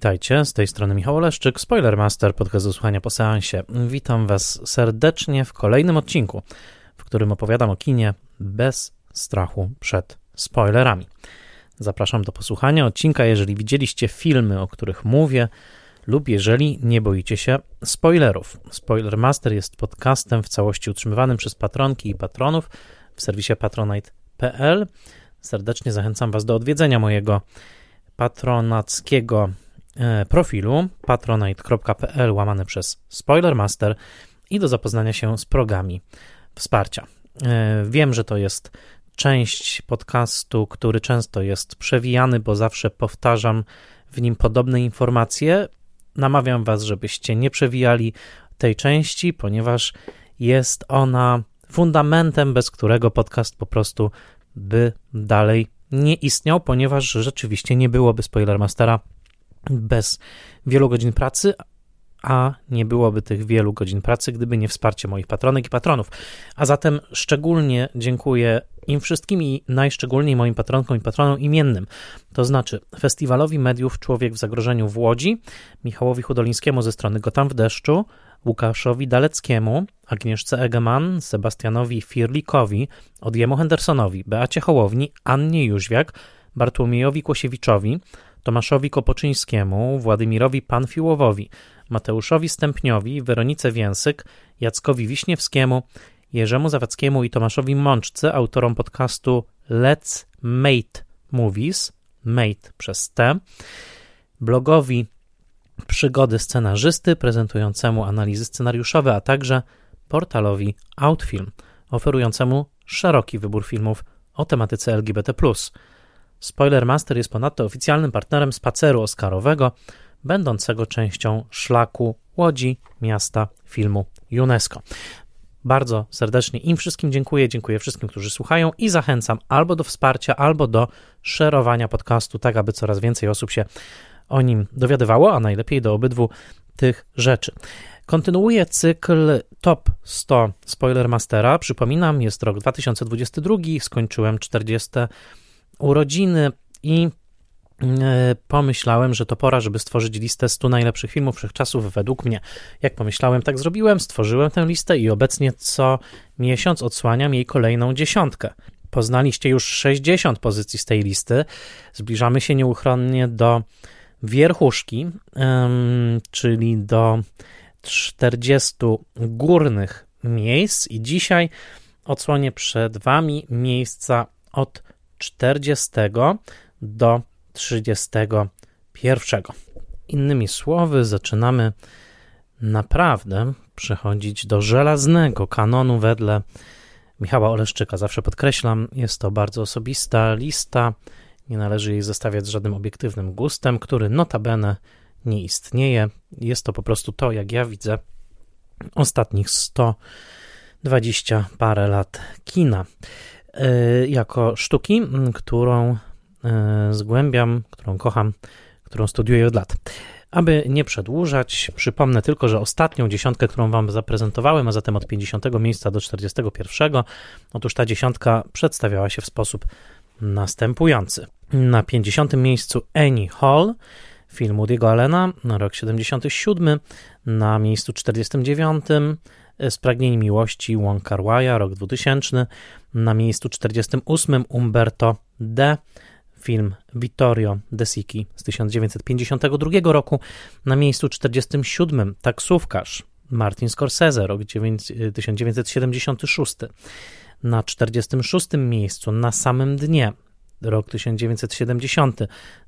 Witajcie, z tej strony Michał Oleszczyk, Spoilermaster, podcast do słuchania po seansie. Witam Was serdecznie w kolejnym odcinku, w którym opowiadam o kinie bez strachu przed spoilerami. Zapraszam do posłuchania odcinka, jeżeli widzieliście filmy, o których mówię, lub jeżeli nie boicie się spoilerów. Spoilermaster jest podcastem w całości utrzymywanym przez patronki i patronów w serwisie patronite.pl. Serdecznie zachęcam Was do odwiedzenia mojego patronackiego profilu patronite.pl łamane przez Spoilermaster i do zapoznania się z progami wsparcia. E, wiem, że to jest część podcastu, który często jest przewijany, bo zawsze powtarzam w nim podobne informacje. Namawiam Was, żebyście nie przewijali tej części, ponieważ jest ona fundamentem, bez którego podcast po prostu by dalej nie istniał, ponieważ rzeczywiście nie byłoby Spoilermastera bez wielu godzin pracy, a nie byłoby tych wielu godzin pracy, gdyby nie wsparcie moich patronek i patronów. A zatem szczególnie dziękuję im wszystkim i najszczególniej moim patronkom i patronom imiennym, to znaczy Festiwalowi Mediów Człowiek w Zagrożeniu w Łodzi, Michałowi Hudolińskiemu ze strony Gotam w deszczu, Łukaszowi Daleckiemu, Agnieszce Egeman, Sebastianowi Firlikowi, Odjemu Hendersonowi, Beacie Hołowni, Annie Jóźwiak, Bartłomiejowi Kłosiewiczowi, Tomaszowi Kopoczyńskiemu, Władimirowi Panfiłowowi, Mateuszowi Stępniowi, Weronice Więsyk, Jackowi Wiśniewskiemu, Jerzemu Zawackiemu i Tomaszowi Mączce, autorom podcastu Let's Mate Movies, Mate przez T, blogowi Przygody scenarzysty prezentującemu analizy scenariuszowe, a także portalowi Outfilm, oferującemu szeroki wybór filmów o tematyce LGBT. Spoilermaster jest ponadto oficjalnym partnerem spaceru Oscarowego, będącego częścią szlaku Łodzi Miasta Filmu UNESCO. Bardzo serdecznie im wszystkim dziękuję, dziękuję wszystkim, którzy słuchają i zachęcam albo do wsparcia, albo do szerowania podcastu, tak aby coraz więcej osób się o nim dowiadywało, a najlepiej do obydwu tych rzeczy. Kontynuuję cykl Top 100 Spoilermastera. Przypominam, jest rok 2022, skończyłem 40 urodziny i e, pomyślałem, że to pora, żeby stworzyć listę 100 najlepszych filmów wszechczasów według mnie. Jak pomyślałem, tak zrobiłem, stworzyłem tę listę i obecnie co miesiąc odsłaniam jej kolejną dziesiątkę. Poznaliście już 60 pozycji z tej listy. Zbliżamy się nieuchronnie do wierchuszki, czyli do 40 górnych miejsc i dzisiaj odsłonię przed Wami miejsca od 40 do 31. Innymi słowy, zaczynamy naprawdę przechodzić do żelaznego kanonu wedle Michała Oleszczyka. Zawsze podkreślam, jest to bardzo osobista lista, nie należy jej zestawiać z żadnym obiektywnym gustem, który notabene nie istnieje. Jest to po prostu to, jak ja widzę ostatnich 120 parę lat kina. E, jako sztuki, którą e, zgłębiam, którą kocham, którą studiuję od lat. Aby nie przedłużać, przypomnę tylko, że ostatnią dziesiątkę, którą Wam zaprezentowałem, a zatem od 50 miejsca do 41, otóż ta dziesiątka przedstawiała się w sposób następujący. Na 50 miejscu Annie Hall, film Woody'ego Allena, rok 77, na miejscu 49 Spragnienie miłości Wong Kar rok 2000, na miejscu 48 Umberto D, film Vittorio De Sici z 1952 roku, na miejscu 47 Taksówkarz Martin Scorsese, rok 1976, na 46 miejscu na samym dnie rok 1970,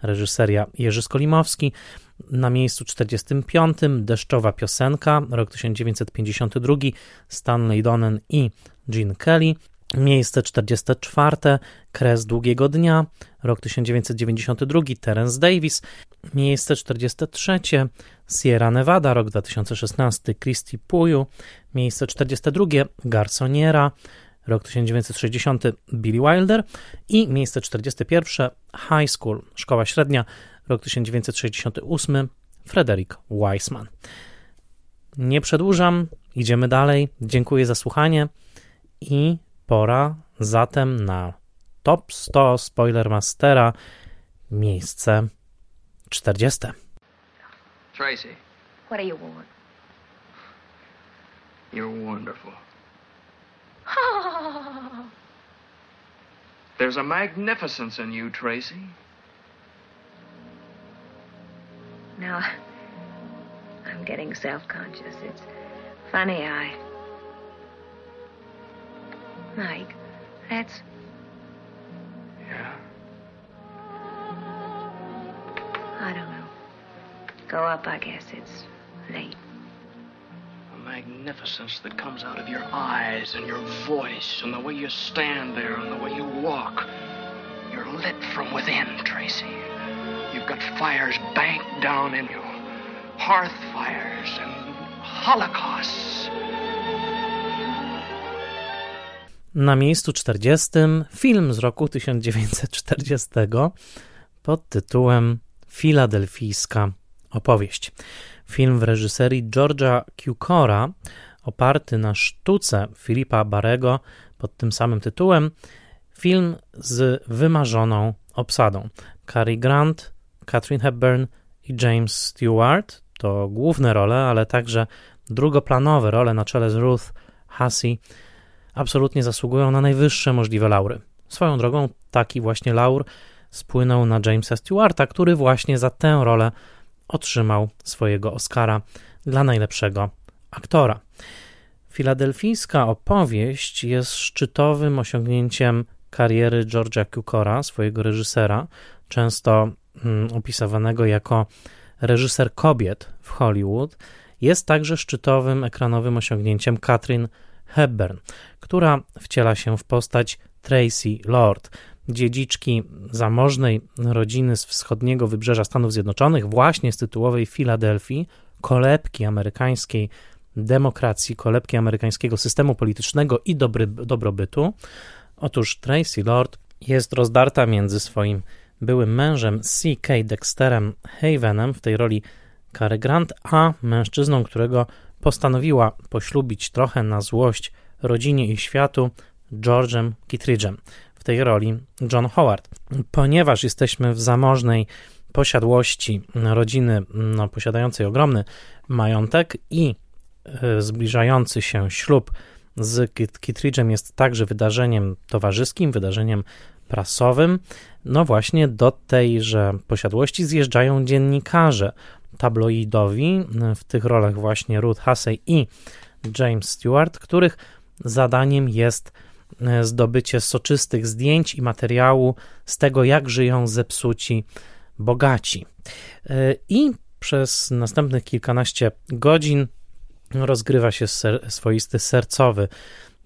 reżyseria Jerzy Skolimowski. Na miejscu 45 Deszczowa piosenka, rok 1952, Stanley Donen i Gene Kelly. Miejsce 44 Kres Długiego Dnia, rok 1992, Terence Davis. Miejsce 43 Sierra Nevada, rok 2016, Christy Puyu. Miejsce 42 Garconiera, rok 1960 Billy Wilder i miejsce 41 High School, szkoła średnia, rok 1968 Frederick Weissman. Nie przedłużam, idziemy dalej. Dziękuję za słuchanie i pora zatem na top 100 Spoilermastera miejsce 40. Tracy, What do you want? you're wonderful. There's a magnificence in you, Tracy. now, I'm getting self-conscious. It's funny, I... Mike, that's... Yeah? I don't know. Go up, I guess. It's late. Magnificence that comes out of your eyes and your voice and the way you stand there and the way you walk. You're lit from within, Tracy. You've got fires banked down in you. Hearth fires and holocausts. Na miejscu 40 film z roku 1940 pod tytułem Filadelfijska opowieść. Film w reżyserii George'a Cukora, oparty na sztuce Filipa Barego pod tym samym tytułem. Film z wymarzoną obsadą. Cary Grant, Katharine Hepburn i James Stewart to główne role, ale także drugoplanowe role na czele z Ruth Hussey absolutnie zasługują na najwyższe możliwe laury. Swoją drogą taki właśnie laur spłynął na Jamesa Stewarta, który właśnie za tę rolę otrzymał swojego Oscara dla najlepszego aktora. Filadelfijska opowieść jest szczytowym osiągnięciem kariery George'a Cukora, swojego reżysera, często mm, opisywanego jako reżyser kobiet w Hollywood. Jest także szczytowym ekranowym osiągnięciem Katrin Hepburn, która wciela się w postać Tracy Lord, dziedziczki zamożnej rodziny z wschodniego wybrzeża Stanów Zjednoczonych, właśnie z tytułowej Filadelfii, kolebki amerykańskiej demokracji, kolebki amerykańskiego systemu politycznego i dobry, dobrobytu. Otóż Tracy Lord jest rozdarta między swoim byłym mężem C.K. Dexterem Havenem w tej roli Cary Grant, a mężczyzną, którego postanowiła poślubić trochę na złość rodzinie i światu, George'em Kittridge'em w tej roli John Howard. Ponieważ jesteśmy w zamożnej posiadłości rodziny no, posiadającej ogromny majątek i y, zbliżający się ślub z Kittridge'em jest także wydarzeniem towarzyskim, wydarzeniem prasowym, no właśnie do tejże posiadłości zjeżdżają dziennikarze tabloidowi, w tych rolach właśnie Ruth Hussey i James Stewart, których zadaniem jest e, zdobycie soczystych zdjęć i materiału z tego, jak żyją zepsuci bogaci. E, I przez następnych kilkanaście godzin rozgrywa się ser, swoisty sercowy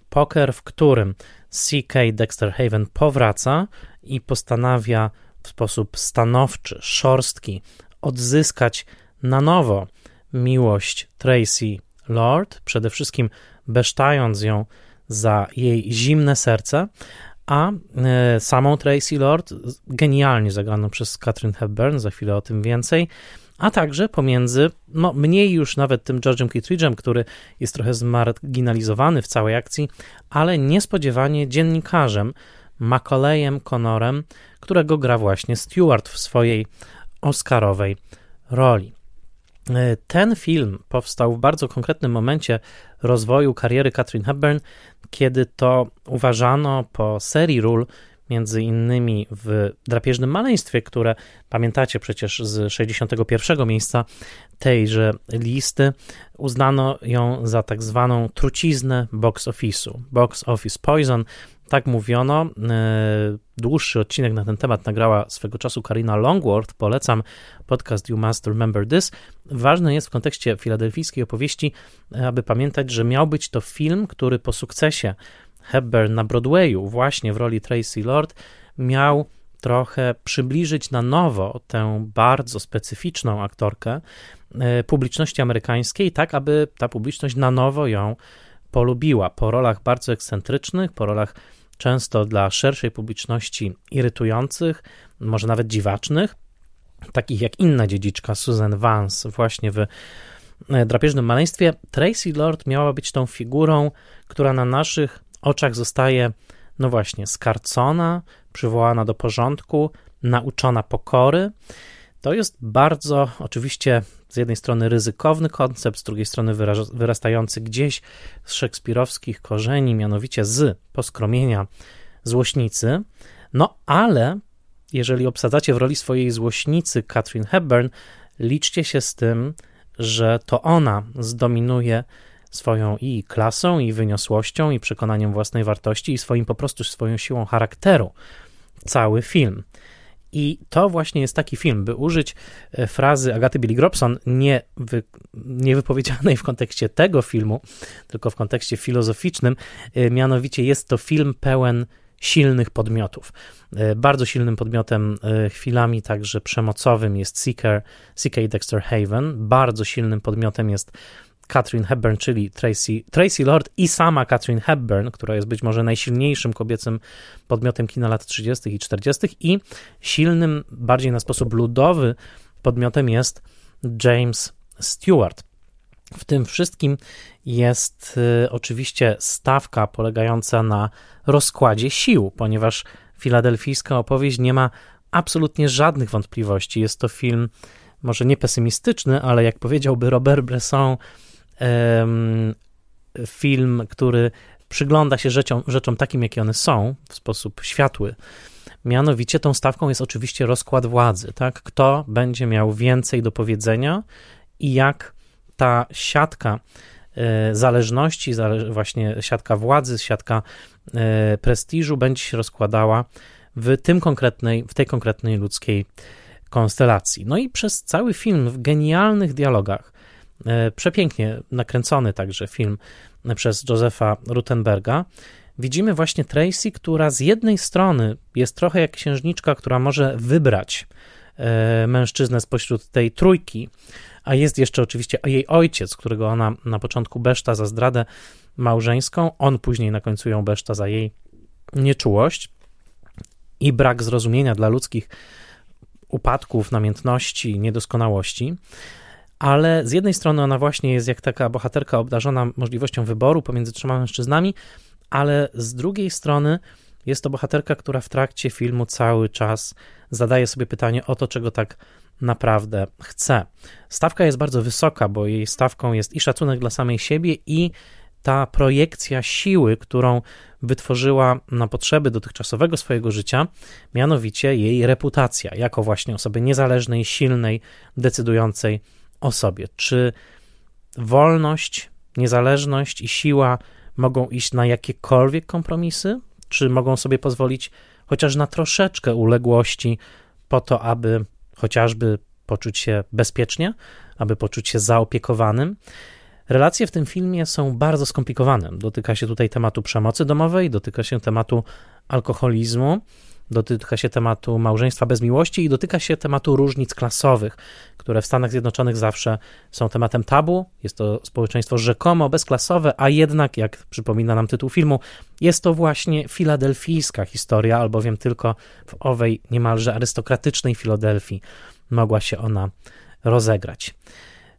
poker, w którym C.K. Dexter Haven powraca i postanawia w sposób stanowczy, szorstki odzyskać na nowo miłość Tracy Lord, przede wszystkim besztając ją za jej zimne serce, a e, samą Tracy Lord, genialnie zagraną przez Katrin Hepburn, za chwilę o tym więcej, a także pomiędzy, no mniej już nawet tym George'em Kittridge'em, który jest trochę zmarginalizowany w całej akcji, ale niespodziewanie dziennikarzem Macaulayem Connorem, którego gra właśnie Stewart w swojej Oscarowej roli. E, ten film powstał w bardzo konkretnym momencie rozwoju kariery Katrin Hepburn, kiedy to uważano po serii ról, między innymi w drapieżnym maleństwie, które pamiętacie przecież z 61 miejsca tejże listy, uznano ją za tak zwaną truciznę box office'u. Box Office Poison, tak mówiono. E, dłuższy odcinek na ten temat nagrała swego czasu Karina Longworth. Polecam podcast You Must Remember This. Ważne jest w kontekście filadelfijskiej opowieści, aby pamiętać, że miał być to film, który po sukcesie Hepburn na Broadwayu, właśnie w roli Tracy Lord, miał trochę przybliżyć na nowo tę bardzo specyficzną aktorkę e, publiczności amerykańskiej, tak aby ta publiczność na nowo ją polubiła. Po rolach bardzo ekscentrycznych, po rolach często dla szerszej publiczności irytujących, może nawet dziwacznych, takich jak inna dziedziczka Susan Vance, właśnie w e, drapieżnym maleństwie, Tracy Lord miała być tą figurą, która na naszych oczach zostaje, no właśnie, skarcona, przywołana do porządku, nauczona pokory. To jest bardzo oczywiście z jednej strony ryzykowny koncept, z drugiej strony wyrastający gdzieś z szekspirowskich korzeni, mianowicie z poskromienia złośnicy. No ale jeżeli obsadzacie w roli swojej złośnicy Katrin Hepburn, liczcie się z tym, że to ona zdominuje swoją i klasą, i wyniosłością, i przekonaniem własnej wartości, i swoim po prostu swoją siłą charakteru cały film. I to właśnie jest taki film, by użyć e, frazy Agaty Billy Grobson, nie, wy, nie wypowiedzianej w kontekście tego filmu, tylko w kontekście filozoficznym, e, mianowicie jest to film pełen silnych podmiotów. E, bardzo silnym podmiotem chwilami także przemocowym jest Seeker, CK Dexter Haven, bardzo silnym podmiotem jest Catherine Hepburn, czyli Tracy, Tracy Lord i sama Catherine Hepburn, która jest być może najsilniejszym kobiecym podmiotem kina lat 30. i 40. i silnym, bardziej na sposób ludowy podmiotem jest James Stewart. W tym wszystkim jest y, oczywiście stawka polegająca na rozkładzie sił, ponieważ filadelfijska opowieść nie ma absolutnie żadnych wątpliwości. Jest to film może nie pesymistyczny, ale jak powiedziałby Robert Bresson, film, który przygląda się rzeczom, rzeczom takim, jakie one są, w sposób światły. Mianowicie tą stawką jest oczywiście rozkład władzy, tak? Kto będzie miał więcej do powiedzenia i jak ta siatka e, zależności, właśnie siatka władzy, siatka e, prestiżu będzie się rozkładała w tym konkretnej, w tej konkretnej ludzkiej konstelacji. No i przez cały film w genialnych dialogach przepięknie nakręcony także film przez Josefa Rutenberga. Widzimy właśnie Tracy, która z jednej strony jest trochę jak księżniczka, która może wybrać e, mężczyznę spośród tej trójki, a jest jeszcze oczywiście jej ojciec, którego ona na początku beszta za zdradę małżeńską, on później na końcu ją beszta za jej nieczułość. I brak zrozumienia dla ludzkich upadków, namiętności, niedoskonałości ale z jednej strony ona właśnie jest jak taka bohaterka obdarzona możliwością wyboru pomiędzy trzema mężczyznami, ale z drugiej strony jest to bohaterka, która w trakcie filmu cały czas zadaje sobie pytanie o to, czego tak naprawdę chce. Stawka jest bardzo wysoka, bo jej stawką jest i szacunek dla samej siebie, i ta projekcja siły, którą wytworzyła na potrzeby dotychczasowego swojego życia, mianowicie jej reputacja jako właśnie osoby niezależnej, silnej, decydującej o sobie. Czy wolność, niezależność i siła mogą iść na jakiekolwiek kompromisy? Czy mogą sobie pozwolić chociaż na troszeczkę uległości po to, aby chociażby poczuć się bezpiecznie, aby poczuć się zaopiekowanym? Relacje w tym filmie są bardzo skomplikowane. Dotyka się tutaj tematu przemocy domowej, dotyka się tematu alkoholizmu, dotyka się tematu małżeństwa bez miłości i dotyka się tematu różnic klasowych, które w Stanach Zjednoczonych zawsze są tematem tabu. Jest to społeczeństwo rzekomo bezklasowe, a jednak, jak przypomina nam tytuł filmu, jest to właśnie filadelfijska historia, albowiem tylko w owej niemalże arystokratycznej Filadelfii mogła się ona rozegrać.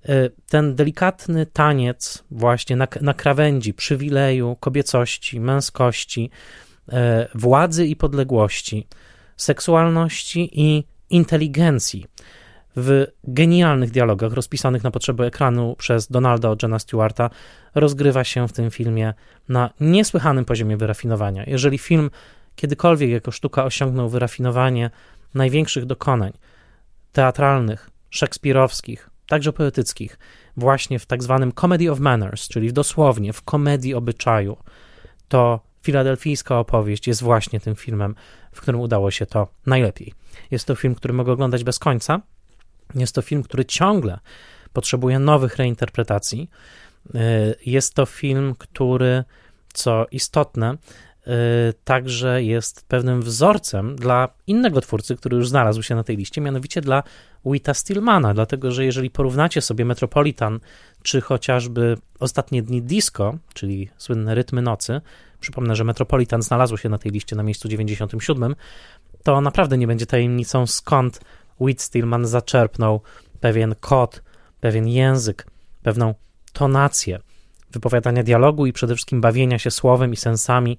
E, ten delikatny taniec właśnie na, na krawędzi przywileju, kobiecości, męskości, władzy i podległości, seksualności i inteligencji w genialnych dialogach rozpisanych na potrzeby ekranu przez Donalda Jena Stewarta rozgrywa się w tym filmie na niesłychanym poziomie wyrafinowania. Jeżeli film kiedykolwiek jako sztuka osiągnął wyrafinowanie największych dokonań teatralnych, szekspirowskich, także poetyckich, właśnie w tak zwanym comedy of manners, czyli dosłownie w komedii obyczaju, to Filadelfijska opowieść jest właśnie tym filmem, w którym udało się to najlepiej. Jest to film, który mogę oglądać bez końca. Jest to film, który ciągle potrzebuje nowych reinterpretacji. Y, jest to film, który, co istotne, y, także jest pewnym wzorcem dla innego twórcy, który już znalazł się na tej liście, mianowicie dla Wita Stillmana, dlatego że jeżeli porównacie sobie Metropolitan czy chociażby Ostatnie dni disco, czyli słynne rytmy nocy, przypomnę, że Metropolitan znalazło się na tej liście na miejscu 97, to naprawdę nie będzie tajemnicą, skąd Whit Stillman zaczerpnął pewien kod, pewien język, pewną tonację wypowiadania dialogu i przede wszystkim bawienia się słowem i sensami,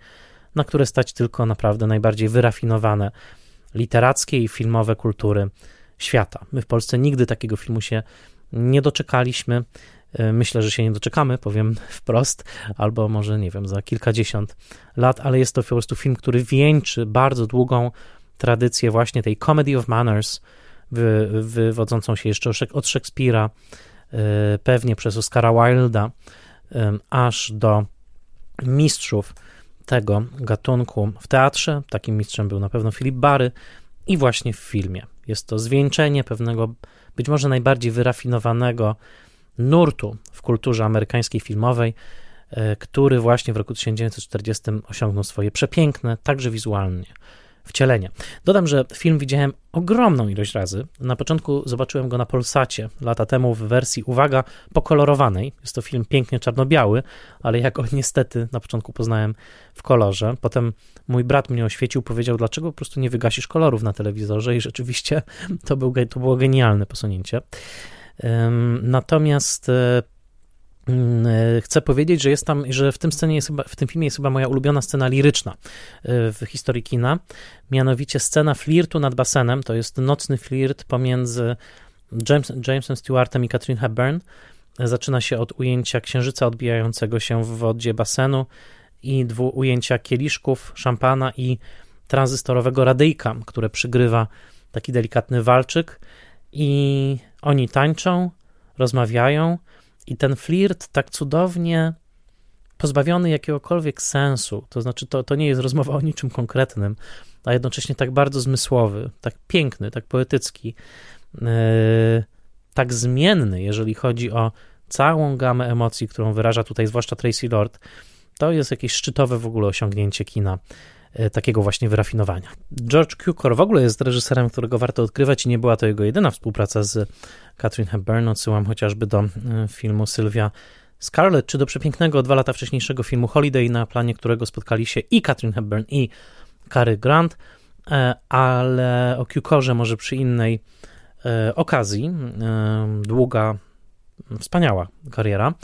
na które stać tylko naprawdę najbardziej wyrafinowane literackie i filmowe kultury świata. My w Polsce nigdy takiego filmu się nie doczekaliśmy. E, myślę, że się nie doczekamy, powiem wprost, albo może nie wiem, za kilkadziesiąt lat, ale jest to po prostu film, który wieńczy bardzo długą tradycję właśnie tej comedy of manners, wy, wywodzącą się jeszcze od Szekspira, e, pewnie przez Oscara Wilda, aż do mistrzów tego gatunku w teatrze. Takim mistrzem był na pewno Philip Barry i właśnie w filmie. Jest to zwieńczenie pewnego, być może najbardziej wyrafinowanego nurtu w kulturze amerykańskiej filmowej, e, który właśnie w roku 1940 osiągnął swoje przepiękne, także wizualnie, wcielenie. Dodam, że film widziałem ogromną ilość razy. Na początku zobaczyłem go na Polsacie lata temu w wersji, uwaga, pokolorowanej. Jest to film pięknie czarno-biały, ale ja go niestety na początku poznałem w kolorze. Potem mój brat mnie oświecił, powiedział, dlaczego po prostu nie wygasisz kolorów na telewizorze i rzeczywiście to, był, to było genialne posunięcie. Natomiast e, mm, e, chcę powiedzieć, że jest tam, że w tym scenie jest chyba, w tym filmie jest chyba moja ulubiona scena liryczna e, w historii kina, mianowicie scena flirtu nad basenem, to jest nocny flirt pomiędzy James, Jamesem Stewartem i Catherine Hepburn. Zaczyna się od ujęcia księżyca odbijającego się w wodzie basenu i dwu ujęcia kieliszków, szampana i tranzystorowego radyjka, które przygrywa taki delikatny walczyk. I oni tańczą, rozmawiają i ten flirt tak cudownie pozbawiony jakiegokolwiek sensu, to znaczy to, to nie jest rozmowa o niczym konkretnym, a jednocześnie tak bardzo zmysłowy, tak piękny, tak poetycki, yy, tak zmienny, jeżeli chodzi o całą gamę emocji, którą wyraża tutaj zwłaszcza Tracy Lord, to jest jakieś szczytowe w ogóle osiągnięcie kina takiego właśnie wyrafinowania. George Cukor w ogóle jest reżyserem, którego warto odkrywać i nie była to jego jedyna współpraca z Catherine Hepburn. Odsyłam chociażby do e, filmu Sylwia Scarlett, czy do przepięknego dwa lata wcześniejszego filmu Holiday, na planie którego spotkali się i Catherine Hepburn, i Cary Grant, e, ale o Cukorze może przy innej okazji. Długa, wspaniała kariera.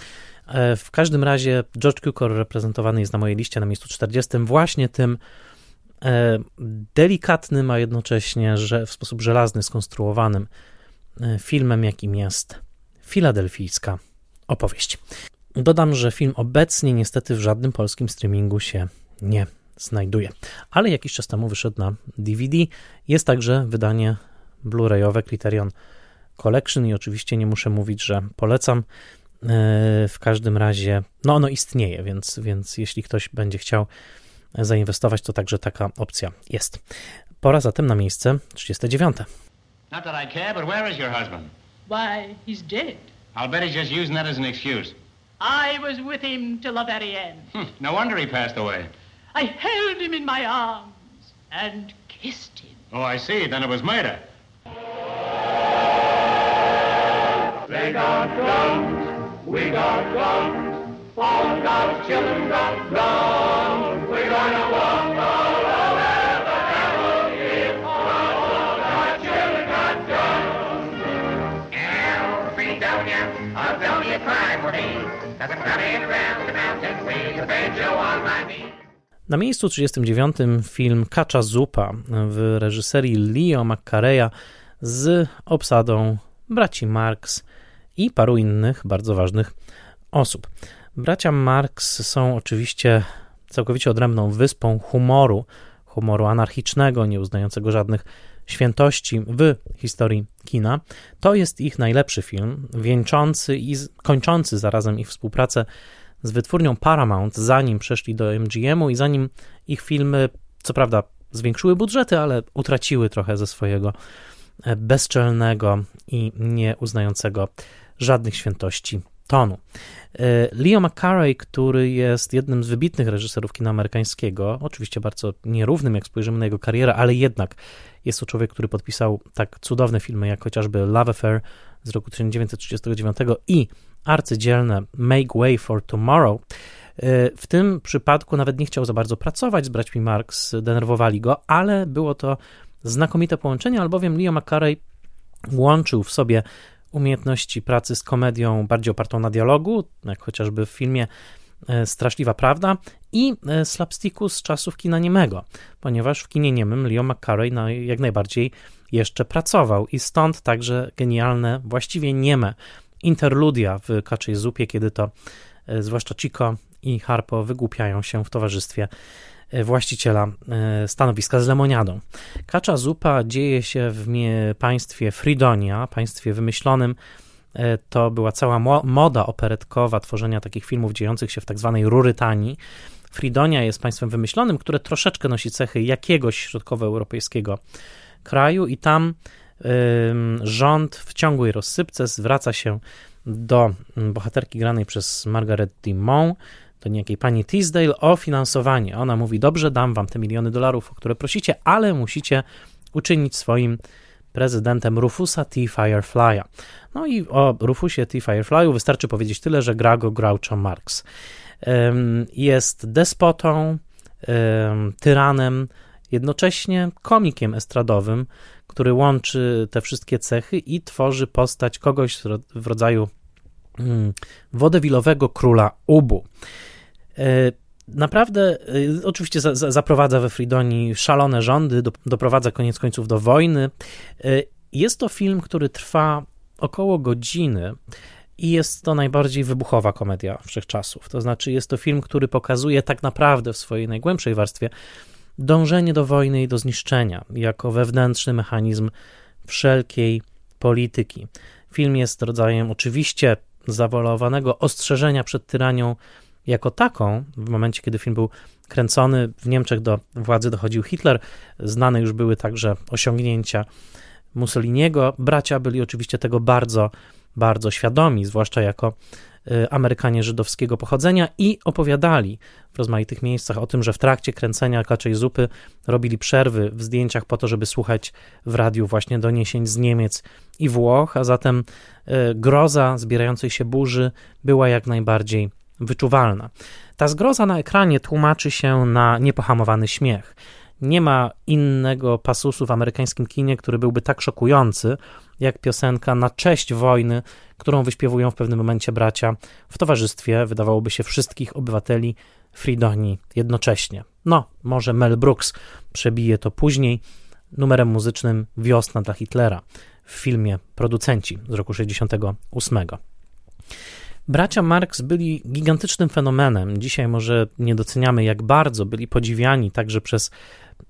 E, w każdym razie George Cukor reprezentowany jest na mojej liście na miejscu 40 właśnie tym e, delikatnym, a jednocześnie że w sposób żelazny skonstruowanym e, filmem, jakim jest Filadelfijska opowieść. Dodam, że film obecnie niestety w żadnym polskim streamingu się nie znajduje, ale jakiś czas temu wyszedł na DVD. Jest także wydanie Blu-rayowe Criterion Collection i oczywiście nie muszę mówić, że polecam. E, w każdym razie, no ono istnieje, więc, więc jeśli ktoś będzie chciał zainwestować, to także taka opcja jest. Pora zatem na miejsce 39. Not that I care, but where is your husband? Why, he's dead. I'll bet he's just using that as an excuse. I was with him till the very end. Hmm, no wonder he passed away. I held him in my arms and kissed him. Oh, I see. Then it was murder. They got guns. We got guns. All children got guns. Gonna walk the devil is. All children got guns. Cry for me. Around the mountain on my knee. Na miejscu 39 film Kacza Zupa w reżyserii Leo McCareya z obsadą braci Marx, i paru innych bardzo ważnych osób. Bracia Marx są oczywiście całkowicie odrębną wyspą humoru, humoru anarchicznego, nieuznającego żadnych świętości w historii kina. To jest ich najlepszy film, wieńczący i kończący zarazem ich współpracę z wytwórnią Paramount, zanim przeszli do MGM-u i zanim ich filmy, co prawda, zwiększyły budżety, ale utraciły trochę ze swojego bezczelnego i nieuznającego żadnych świętości tonu. E, Leo McCarey, który jest jednym z wybitnych reżyserów kina amerykańskiego, oczywiście bardzo nierównym, jak spojrzymy na jego karierę, ale jednak jest to człowiek, który podpisał tak cudowne filmy, jak chociażby Love Affair z roku 1939 i arcydzielne Make Way for Tomorrow. E, w tym przypadku nawet nie chciał za bardzo pracować z braćmi Marx, denerwowali go, ale było to znakomite połączenie, albowiem Leo McCarey łączył w sobie umiejętności pracy z komedią bardziej opartą na dialogu, jak chociażby w filmie e, Straszliwa Prawda i e, slapsticku z czasów kina niemego, ponieważ w kinie niemym Leo McCarey jak najbardziej jeszcze pracował i stąd także genialne, właściwie nieme interludia w Kaczej Zupie, kiedy to e, zwłaszcza Chico i Harpo wygłupiają się w towarzystwie właściciela e, stanowiska z lemoniadą. Kacza Zupa dzieje się w państwie Fridonia, państwie wymyślonym to była cała moda operetkowa tworzenia takich filmów dziejących się w tak zwanej Rurytanii. Fridonia jest państwem wymyślonym, które troszeczkę nosi cechy jakiegoś środkowoeuropejskiego kraju i tam rząd w ciągłej rozsypce zwraca się do bohaterki granej przez Margaret Dumont, do niejakiej pani Teasdale o finansowanie. Ona mówi: Dobrze, dam wam te miliony dolarów, o które prosicie, ale musicie uczynić swoim prezydentem Rufusa T. Firefly'a. No i o Rufusie T. Firefly'u wystarczy powiedzieć tyle, że gra go Groucho Marx. Jest despotą, tyranem, jednocześnie komikiem estradowym, który łączy te wszystkie cechy i tworzy postać kogoś w rodzaju mm, wodewilowego króla Ubu. E, naprawdę, e, oczywiście za, za, zaprowadza we Fridonii szalone rządy, do, doprowadza koniec końców do wojny. E, jest to film, który trwa około godziny i jest to najbardziej wybuchowa komedia wszechczasów. To znaczy, jest to film, który pokazuje tak naprawdę w swojej najgłębszej warstwie dążenie do wojny i do zniszczenia jako wewnętrzny mechanizm wszelkiej polityki. Film jest rodzajem oczywiście zawolowanego ostrzeżenia przed tyranią jako taką. W momencie, kiedy film był kręcony, w Niemczech do władzy dochodził Hitler. Znane już były także osiągnięcia Mussoliniego. Bracia byli oczywiście tego bardzo, bardzo świadomi, zwłaszcza jako Y, Amerykanie żydowskiego pochodzenia i opowiadali w rozmaitych miejscach o tym, że w trakcie kręcenia kaczej zupy robili przerwy w zdjęciach po to, żeby słuchać w radiu właśnie doniesień z Niemiec i Włoch, a zatem y, groza zbierającej się burzy była jak najbardziej wyczuwalna. Ta zgroza na ekranie tłumaczy się na niepohamowany śmiech. Nie ma innego pasusu w amerykańskim kinie, który byłby tak szokujący, jak piosenka na cześć wojny, którą wyśpiewują w pewnym momencie bracia w towarzystwie, wydawałoby się, wszystkich obywateli Fridonii jednocześnie. No, może Mel Brooks przebije to później numerem muzycznym Wiosna dla Hitlera w filmie Producenci z roku 68. Bracia Marx byli gigantycznym fenomenem. Dzisiaj może nie doceniamy, jak bardzo byli podziwiani także przez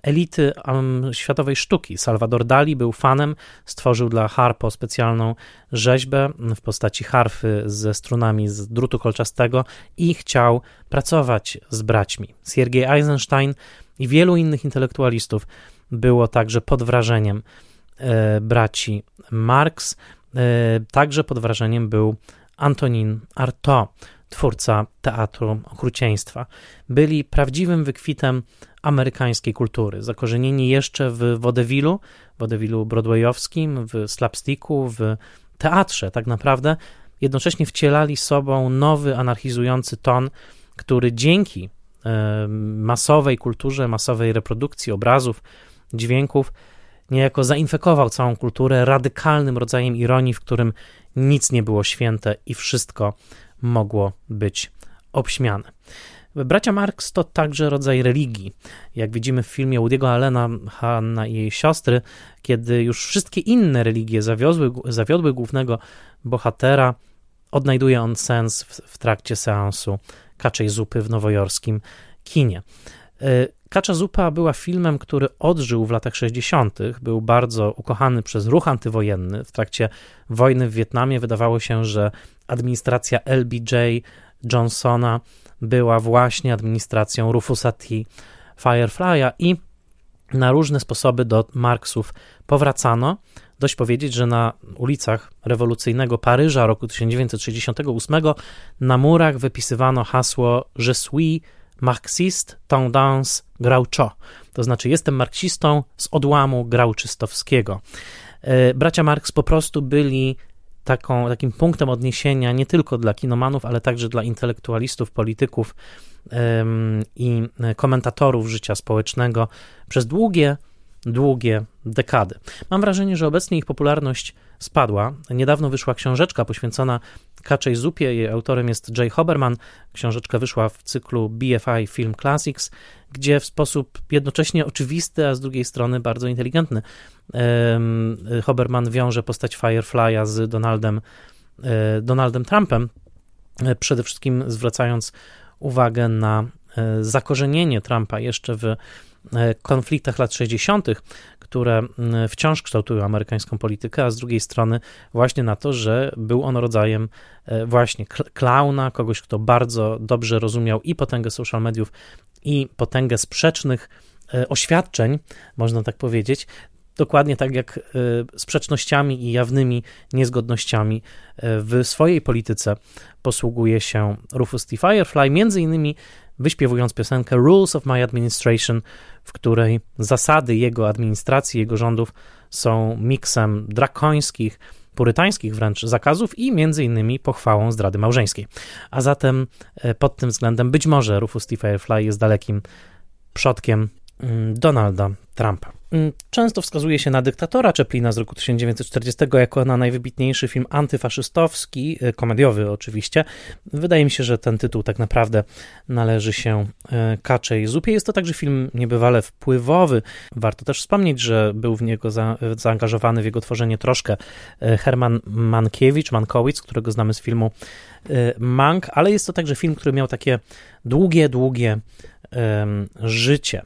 elity um, światowej sztuki. Salvador Dali był fanem, stworzył dla Harpo specjalną rzeźbę w postaci harfy ze strunami z drutu kolczastego i chciał pracować z braćmi. Siergiej Eisenstein i wielu innych intelektualistów było także pod wrażeniem e, braci Marx. E, także pod wrażeniem był Antonin Artaud, twórca teatru okrucieństwa. Byli prawdziwym wykwitem amerykańskiej kultury, zakorzenieni jeszcze w wodewilu, wodewilu broadwayowskim, w slapsticku, w teatrze tak naprawdę, jednocześnie wcielali sobą nowy, anarchizujący ton, który dzięki masowej kulturze, masowej reprodukcji obrazów, dźwięków, niejako zainfekował całą kulturę radykalnym rodzajem ironii, w którym nic nie było święte i wszystko mogło być obśmiane. Bracia Marx to także rodzaj religii. Jak widzimy w filmie Woody'ego Allena, Hanna i jej siostry, kiedy już wszystkie inne religie zawiodły, zawiodły głównego bohatera, odnajduje on sens w, w trakcie seansu Kaczej Zupy w nowojorskim kinie. Kacza Zupa była filmem, który odżył w latach 60., był bardzo ukochany przez ruch antywojenny. W trakcie wojny w Wietnamie wydawało się, że administracja LBJ Johnsona była właśnie administracją Rufusa T. Firefly'a i na różne sposoby do Marksów powracano. Dość powiedzieć, że na ulicach rewolucyjnego Paryża roku 1968 na murach wypisywano hasło Je suis marxiste tendance Groucho, to znaczy jestem marksistą z odłamu grauczystowskiego. E, bracia Marx po prostu byli taką, takim punktem odniesienia nie tylko dla kinomanów, ale także dla intelektualistów, polityków i komentatorów życia społecznego przez długie, długie dekady. Mam wrażenie, że obecnie ich popularność spadła. Niedawno wyszła książeczka poświęcona Kaczej Zupie. Jej autorem jest Jay Hoberman. Książeczka wyszła w cyklu BFI Film Classics, gdzie w sposób jednocześnie oczywisty, a z drugiej strony bardzo inteligentny Hoberman wiąże postać Firefly'a z Donaldem Donaldem Trumpem, przede wszystkim zwracając uwagę na zakorzenienie Trumpa jeszcze w konfliktach lat 60., które wciąż kształtują amerykańską politykę, a z drugiej strony właśnie na to, że był on rodzajem właśnie klauna, kogoś, kto bardzo dobrze rozumiał i potęgę social mediów, i potęgę sprzecznych oświadczeń, można tak powiedzieć, dokładnie tak jak sprzecznościami i jawnymi niezgodnościami w swojej polityce posługuje się Rufus T. Firefly, między innymi wyśpiewując piosenkę Rules of My Administration, w której zasady jego administracji, jego rządów są miksem drakońskich, purytańskich wręcz zakazów i między innymi pochwałą zdrady małżeńskiej. A zatem pod tym względem być może Rufus T. Firefly jest dalekim przodkiem Donalda Trumpa. Mm, często wskazuje się na dyktatora Chaplina z roku 1940 jako na najwybitniejszy film antyfaszystowski, y, komediowy oczywiście. Wydaje mi się, że ten tytuł tak naprawdę należy się y, Kaczej Zupie. Jest to także film niebywale wpływowy. Warto też wspomnieć, że był w niego za, zaangażowany w jego tworzenie troszkę y, Herman Mankiewicz, Mankowicz, którego znamy z filmu Mank, ale jest to także film, który miał takie długie, długie życie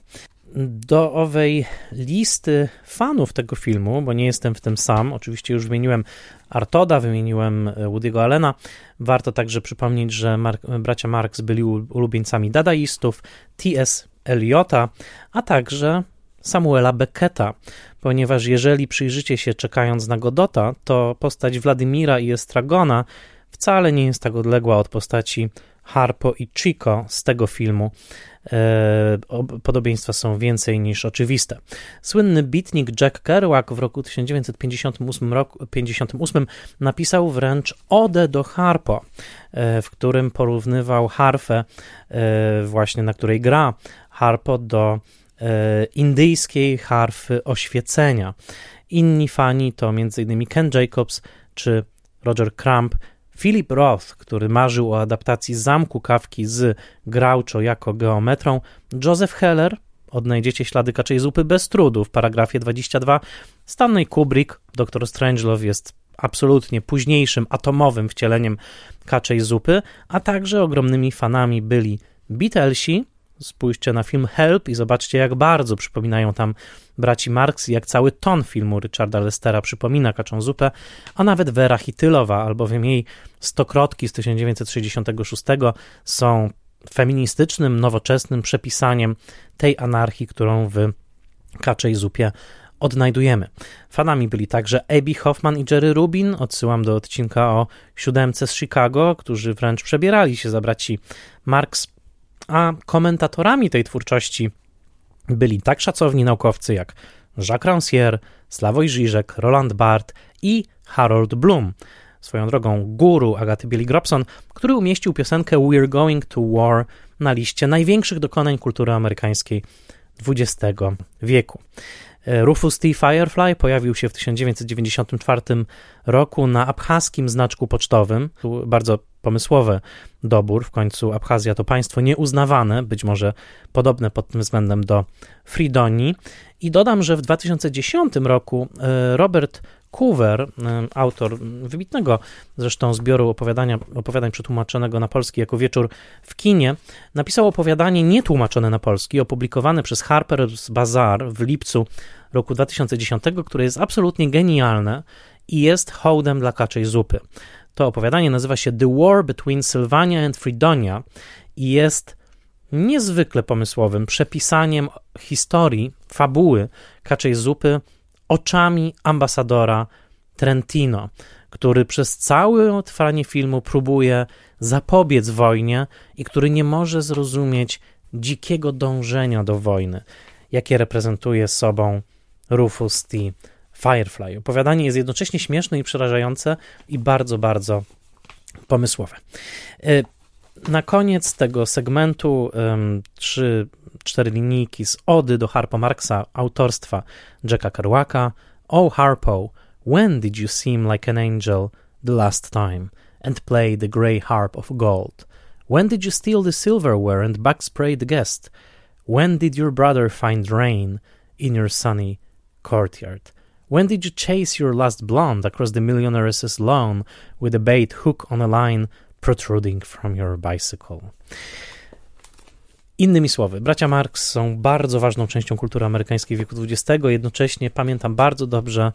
do owej listy fanów tego filmu, bo nie jestem w tym sam, oczywiście już wymieniłem Artoda, wymieniłem Woody'ego Allena, warto także przypomnieć, że bracia Marx byli ulubieńcami dadaistów, T.S. Eliota, a także Samuela Becketa, ponieważ jeżeli przyjrzycie się czekając na Godota, to postać Władimira i Estragona wcale nie jest tak odległa od postaci Harpo i Chico z tego filmu. E, podobieństwa są więcej niż oczywiste. Słynny bitnik Jack Kerouac w roku 1958 roku, 58 napisał wręcz odę do Harpo, e, w którym porównywał harfę, e, właśnie na której gra Harpo, do indyjskiej harfy oświecenia. Inni fani to m.in. Ken Jacobs czy Roger Crump, Philip Roth, który marzył o adaptacji Zamku Kawki z Groucho jako geometrą, Joseph Heller, odnajdziecie ślady kaczej zupy bez trudu w paragrafie 22, Stanley Kubrick, dr Strangelove jest absolutnie późniejszym atomowym wcieleniem kaczej zupy, a także ogromnymi fanami byli Beatlesi, Spójrzcie na film Help i zobaczcie, jak bardzo przypominają tam braci Marx jak cały ton filmu Richarda Lestera przypomina Kaczą Zupę, a nawet Vera Hitylowa, albowiem jej stokrotki z 1966 są feministycznym, nowoczesnym przepisaniem tej anarchii, którą w Kaczej Zupie odnajdujemy. Fanami byli także Abby Hoffman i Jerry Rubin, odsyłam do odcinka o siódemce z Chicago, którzy wręcz przebierali się za braci Marx a komentatorami tej twórczości byli tak szacowni naukowcy jak Jacques Rancière, Slavoj Žižek, Roland Barthes i Harold Bloom. Swoją drogą guru Agaty Bieli-Grobson, który umieścił piosenkę We're Going to War na liście największych dokonań kultury amerykańskiej XX wieku. Rufus T. Firefly pojawił się w 1994 roku na abchaskim znaczku pocztowym. Bardzo pomysłowy dobór. W końcu Abchazja to państwo nieuznawane, być może podobne pod tym względem do Fridonii. I dodam, że w 2010 roku e, Robert Coover, e, autor wybitnego zresztą zbioru opowiadania, opowiadań przetłumaczonego na polski jako Wieczór w kinie, napisał opowiadanie nietłumaczone na polski, opublikowane przez Harper's Bazaar w lipcu roku 2010, które jest absolutnie genialne i jest hołdem dla kaczej zupy. To opowiadanie nazywa się The War Between Sylvania and Fredonia i jest niezwykle pomysłowym przepisaniem historii, fabuły kaczej zupy oczami ambasadora Trentino, który przez całe trwanie filmu próbuje zapobiec wojnie i który nie może zrozumieć dzikiego dążenia do wojny, jakie reprezentuje sobą Rufus T. Firefly. Opowiadanie jest jednocześnie śmieszne i przerażające i bardzo, bardzo pomysłowe. E, na koniec tego segmentu trzy, cztery linijki z ody do Harpo Marksa autorstwa Jacka Kerouaka. Oh Harpo, when did you seem like an angel the last time and play the grey harp of gold? When did you steal the silverware and backspray the guest? When did your brother find rain in your sunny courtyard? When did you chase your last blonde across the millionaire's lawn with a bait hook on a line protruding from your bicycle? Innymi słowy, bracia Marx są bardzo ważną częścią kultury amerykańskiej wieku XX. Jednocześnie pamiętam bardzo dobrze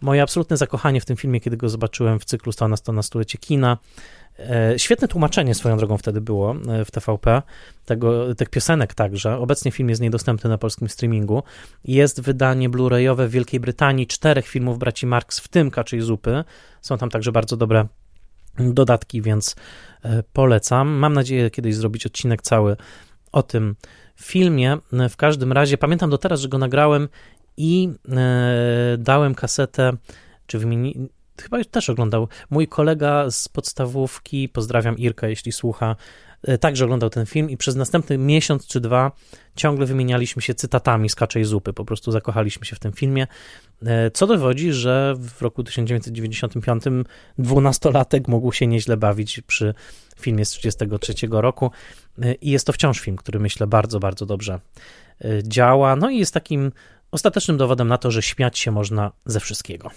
moje absolutne zakochanie w tym filmie, kiedy go zobaczyłem w cyklu 100 na 100 na stulecie kina. E, świetne tłumaczenie swoją drogą wtedy było e, w TVP, tego, tych piosenek także. Obecnie film jest niedostępny na polskim streamingu. Jest wydanie blu-rayowe w Wielkiej Brytanii czterech filmów braci Marx, w tym Kaczej Zupy. Są tam także bardzo dobre dodatki, więc e, polecam. Mam nadzieję kiedyś zrobić odcinek cały o tym filmie. W każdym razie pamiętam do teraz, że go nagrałem i dałem kasetę, czy wymieni, chyba też oglądał. Mój kolega z podstawówki, pozdrawiam Irka, jeśli słucha, e, także oglądał ten film i przez następny miesiąc czy dwa ciągle wymienialiśmy się cytatami z Kaczej Zupy, po prostu zakochaliśmy się w tym filmie, e, co dowodzi, że w roku 1995 dwunastolatek mógł się nieźle bawić przy filmie z 1933 roku e, i jest to wciąż film, który myślę bardzo, bardzo dobrze działa, no i jest takim ostatecznym dowodem na to, że śmiać się można ze wszystkiego.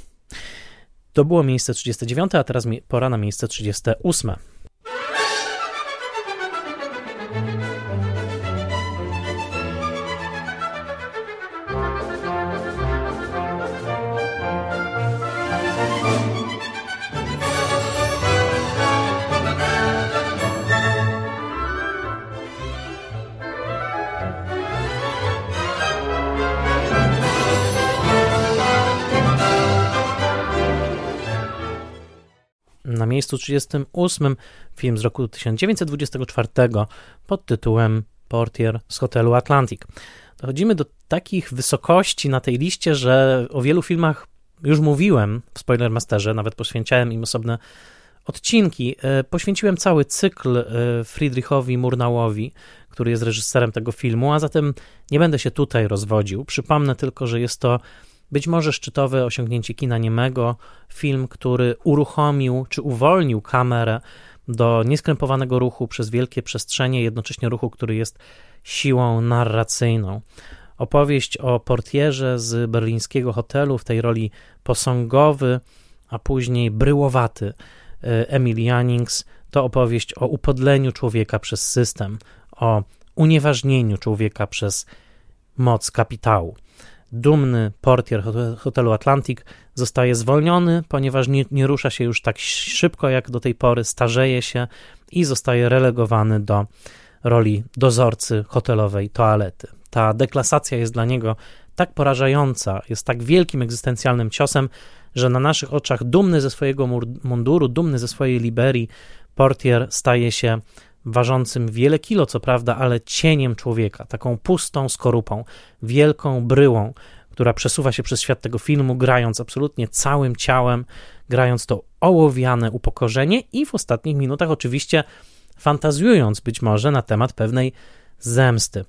To było miejsce 39, a teraz pora na miejsce 38. Na miejscu 38 film z roku 1924 pod tytułem Portier z hotelu Atlantic. Dochodzimy do takich wysokości na tej liście, że o wielu filmach już mówiłem w Spoilermasterze, nawet poświęcałem im osobne odcinki. E, poświęciłem cały cykl e, Friedrichowi Murnałowi, który jest reżyserem tego filmu, a zatem nie będę się tutaj rozwodził. Przypomnę tylko, że jest to być może szczytowe osiągnięcie kina niemego, film, który uruchomił czy uwolnił kamerę do nieskrępowanego ruchu przez wielkie przestrzenie, jednocześnie ruchu, który jest siłą narracyjną. Opowieść o portierze z berlińskiego hotelu, w tej roli posągowy, a później bryłowaty e, Emil Jannings, to opowieść o upodleniu człowieka przez system, o unieważnieniu człowieka przez moc kapitału dumny portier hotelu Atlantic zostaje zwolniony, ponieważ nie, nie, rusza się już tak szybko jak do tej pory, starzeje się i zostaje relegowany do roli dozorcy hotelowej toalety. Ta deklasacja jest dla niego tak porażająca, jest tak wielkim egzystencjalnym ciosem, że na naszych oczach dumny ze swojego munduru, dumny ze swojej liberii, portier staje się ważącym wiele kilo, co prawda, ale cieniem człowieka, taką pustą skorupą, wielką bryłą, która przesuwa się przez świat tego filmu, grając absolutnie całym ciałem, grając to ołowiane upokorzenie i w ostatnich minutach oczywiście fantazjując być może na temat pewnej zemsty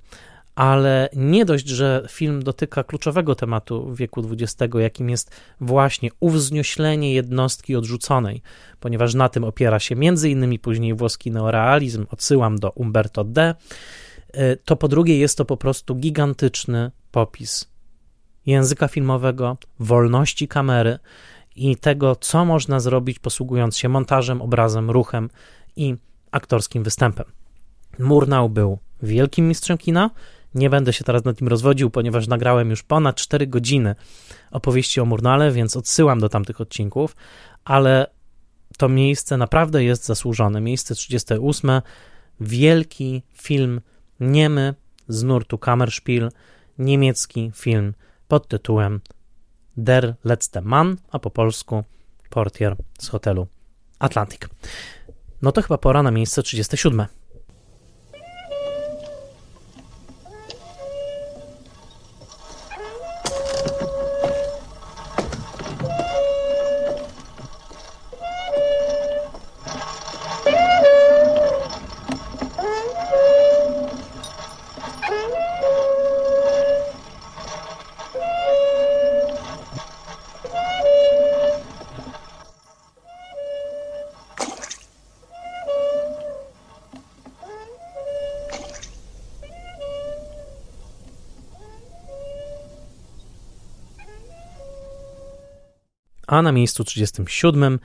ale nie dość, że film dotyka kluczowego tematu wieku XX, jakim jest właśnie uwznioślenie jednostki odrzuconej, ponieważ na tym opiera się innymi później włoski neorealizm, odsyłam do Umberto D., y, to po drugie jest to po prostu gigantyczny popis języka filmowego, wolności kamery i tego, co można zrobić posługując się montażem, obrazem, ruchem i aktorskim występem. Murnau był wielkim mistrzem kina, nie będę się teraz nad nim rozwodził, ponieważ nagrałem już ponad 4 godziny opowieści o Murnale, więc odsyłam do tamtych odcinków, ale to miejsce naprawdę jest zasłużone. Miejsce 38, wielki film niemy z nurtu Kammerspiel, niemiecki film pod tytułem Der letzte Mann, a po polsku Portier z hotelu Atlantic. No to chyba pora na miejsce 37. A na miejscu 37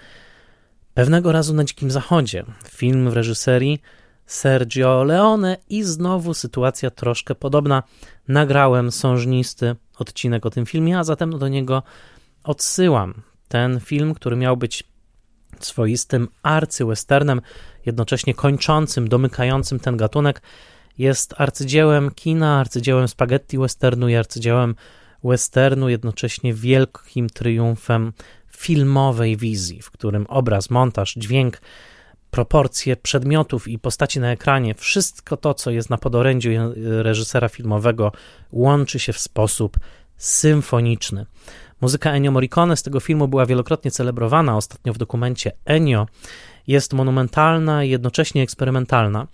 pewnego razu na Dzikim Zachodzie film w reżyserii Sergio Leone i znowu sytuacja troszkę podobna. Nagrałem sążnisty odcinek o tym filmie, a zatem do niego odsyłam. Ten film, który miał być swoistym arcywesternem, jednocześnie kończącym, domykającym ten gatunek, jest arcydziełem kina, arcydziełem spaghetti westernu i arcydziełem westernu, jednocześnie wielkim triumfem filmowej wizji, w którym obraz, montaż, dźwięk, proporcje przedmiotów i postaci na ekranie, wszystko to, co jest na podorędziu reżysera filmowego, łączy się w sposób symfoniczny. Muzyka Ennio Morricone z tego filmu była wielokrotnie celebrowana, ostatnio w dokumencie Ennio. Jest monumentalna i jednocześnie eksperymentalna.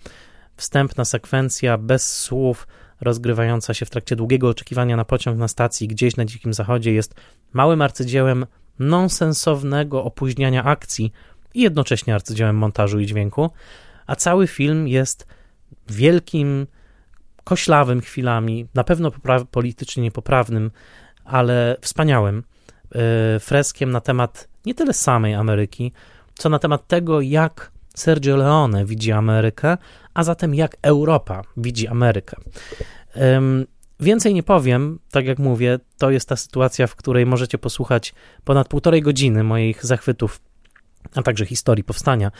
Wstępna sekwencja bez słów, rozgrywająca się w trakcie długiego oczekiwania na pociąg na stacji gdzieś na Dzikim Zachodzie, jest małym arcydziełem nonsensownego opóźniania akcji i jednocześnie arcydziełem montażu i dźwięku, a cały film jest wielkim, koślawym chwilami, na pewno politycznie niepoprawnym, ale wspaniałym e, freskiem na temat nie tyle samej Ameryki, co na temat tego, jak Sergio Leone widzi Amerykę, a zatem jak Europa widzi Amerykę. Więcej nie powiem, tak jak mówię, to jest ta sytuacja, w której możecie posłuchać ponad półtorej godziny moich zachwytów, a także historii powstania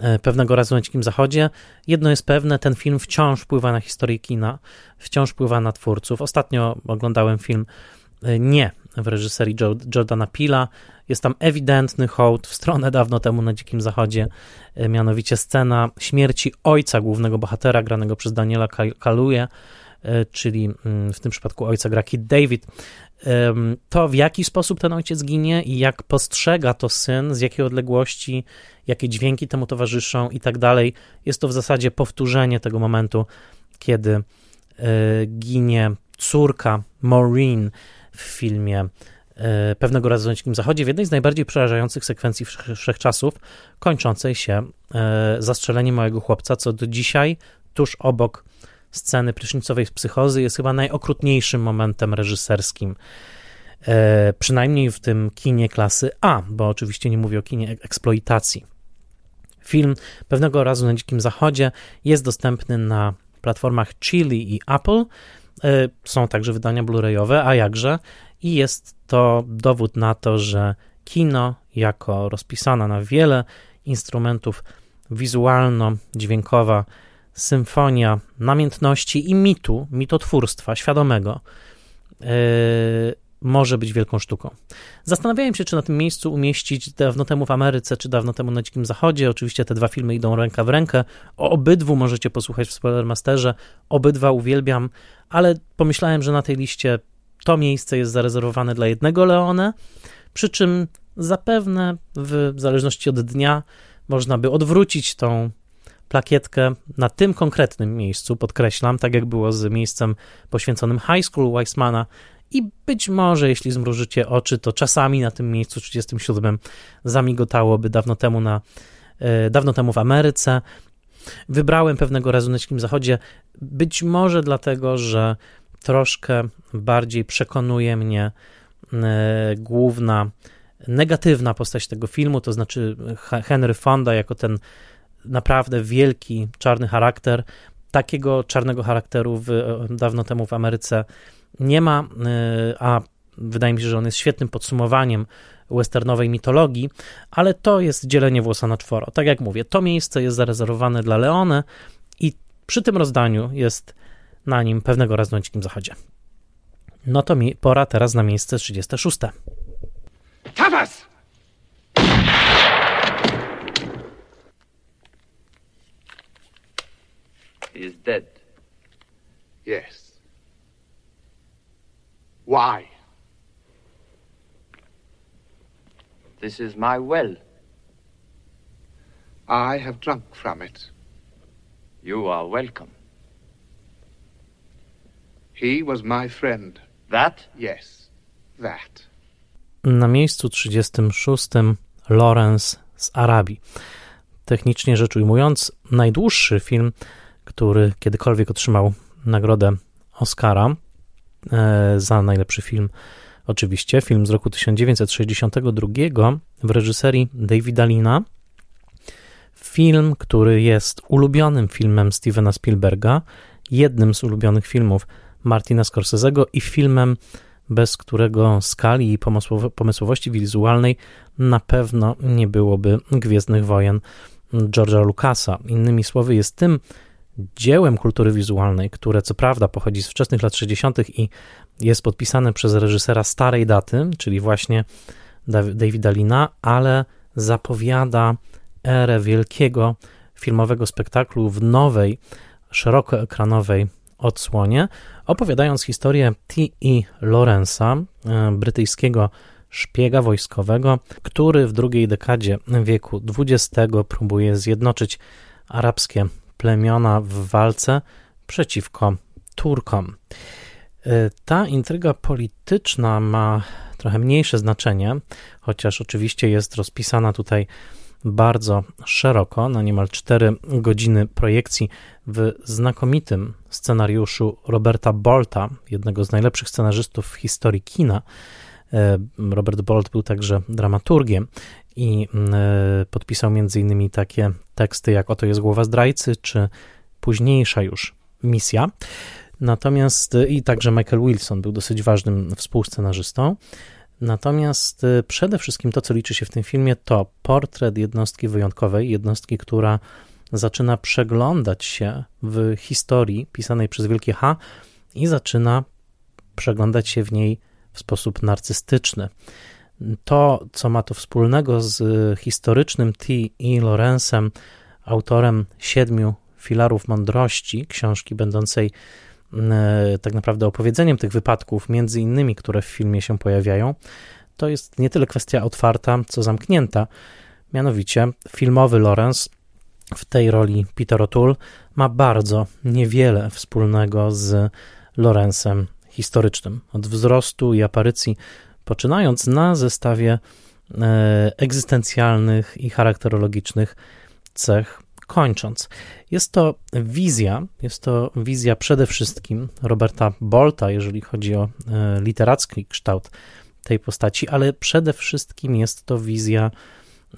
e, pewnego razu na Dzikim Zachodzie. Jedno jest pewne, ten film wciąż wpływa na historię kina, wciąż wpływa na twórców. Ostatnio oglądałem film e, nie w reżyserii Jordana Pila. Jest tam ewidentny hołd w stronę dawno temu na Dzikim Zachodzie, e, mianowicie scena śmierci ojca głównego bohatera, granego przez Daniela Kaluuya, E, czyli mm, w tym przypadku ojca gra Kid David, to w jaki sposób ten ojciec ginie i jak postrzega to syn, z jakiej odległości, jakie dźwięki temu towarzyszą i tak dalej. Jest to w zasadzie powtórzenie tego momentu, kiedy e, ginie córka Maureen w filmie e, pewnego razu na Dzikim Zachodzie, w jednej z najbardziej przerażających sekwencji wszechczasów, kończącej się zastrzeleniem małego chłopca, co do dzisiaj, tuż obok sceny prysznicowej z psychozy jest chyba najokrutniejszym momentem reżyserskim. E, przynajmniej w tym kinie klasy A, bo oczywiście nie mówię o kinie eksploitacji. Film pewnego razu na Dzikim Zachodzie jest dostępny na platformach Chili i Apple. E, są także wydania Blu-rayowe, a jakże? I jest to dowód na to, że kino, jako rozpisana na wiele instrumentów wizualno-dźwiękowa, symfonia namiętności i mitu, mitotwórstwa świadomego yy, może być wielką sztuką. Zastanawiałem się, czy na tym miejscu umieścić dawno temu w Ameryce, czy dawno temu na Dzikim Zachodzie. Oczywiście te dwa filmy idą ręka w rękę. O obydwu możecie posłuchać w Spoilermasterze. Obydwa uwielbiam, ale pomyślałem, że na tej liście to miejsce jest zarezerwowane dla jednego Leone, przy czym zapewne w zależności od dnia można by odwrócić tą plakietkę na tym konkretnym miejscu, podkreślam, tak jak było z miejscem poświęconym High School Weissmana i być może, jeśli zmrużycie oczy, to czasami na tym miejscu 37 zamigotałoby dawno temu na e, dawno temu w Ameryce. Wybrałem pewnego razu na Dzikim Zachodzie, być może dlatego, że troszkę bardziej przekonuje mnie e, główna negatywna postać tego filmu, to znaczy Henry Fonda jako ten naprawdę wielki czarny charakter. Takiego czarnego charakteru w, dawno temu w Ameryce nie ma, y, a wydaje mi się, że on jest świetnym podsumowaniem westernowej mitologii, ale to jest dzielenie włosa na czworo. Tak jak mówię, to miejsce jest zarezerwowane dla Leone i przy tym rozdaniu jest na nim pewnego razu na Dzikim Zachodzie. No to mi pora teraz na miejsce 36. Tawas! is dead. Yes. Why? This is my well. I have drunk from it. You are welcome. He was my friend. That? Yes, that. Na miejscu 36 Lawrence z Arabii. Technicznie rzecz ujmując, najdłuższy film który kiedykolwiek otrzymał nagrodę Oscara za najlepszy film oczywiście, film z roku 1962 w reżyserii Davida Lina. Film, który jest ulubionym filmem Stevena Spielberga, jednym z ulubionych filmów Martina Scorsese'ego i filmem, bez którego skali i pomysłowości wizualnej na pewno nie byłoby Gwiezdnych Wojen George'a Lucasa. Innymi słowy, jest tym dziełem kultury wizualnej, które co prawda pochodzi z wczesnych lat 60. i jest podpisane przez reżysera starej daty, czyli właśnie Davida Lina, ale zapowiada erę wielkiego filmowego spektaklu w nowej, szerokoekranowej odsłonie, opowiadając historię T.E. Lorenza, e, brytyjskiego szpiega wojskowego, który w drugiej dekadzie wieku XX próbuje zjednoczyć arabskie plemiona w walce przeciwko Turkom. E, ta intryga polityczna ma trochę mniejsze znaczenie, chociaż oczywiście jest rozpisana tutaj bardzo szeroko, na niemal 4 godziny projekcji w znakomitym scenariuszu Roberta Bolta, jednego z najlepszych scenarzystów w historii kina. E, Robert Bolt był także dramaturgiem i e, podpisał m.in. takie teksty jak Oto jest głowa zdrajcy, czy późniejsza już misja. Natomiast i także Michael Wilson był dosyć ważnym współscenarzystą. Natomiast y, przede wszystkim to, co liczy się w tym filmie, to portret jednostki wyjątkowej, jednostki, która zaczyna przeglądać się w historii pisanej przez Wielkie H i zaczyna przeglądać się w niej w sposób narcystyczny. To, co ma to wspólnego z historycznym T. E. Lorenzem, autorem Siedmiu Filarów Mądrości, książki będącej E, tak naprawdę opowiedzeniem tych wypadków, między innymi, które w filmie się pojawiają, to jest nie tyle kwestia otwarta, co zamknięta. Mianowicie filmowy Lawrence w tej roli Peter O'Toole ma bardzo niewiele wspólnego z Lorenzem historycznym. Od wzrostu i aparycji poczynając na zestawie e, egzystencjalnych i charakterologicznych cech kończąc, jest to wizja, jest to wizja przede wszystkim Roberta Bolta, jeżeli chodzi o e, literacki kształt tej postaci, ale przede wszystkim jest to wizja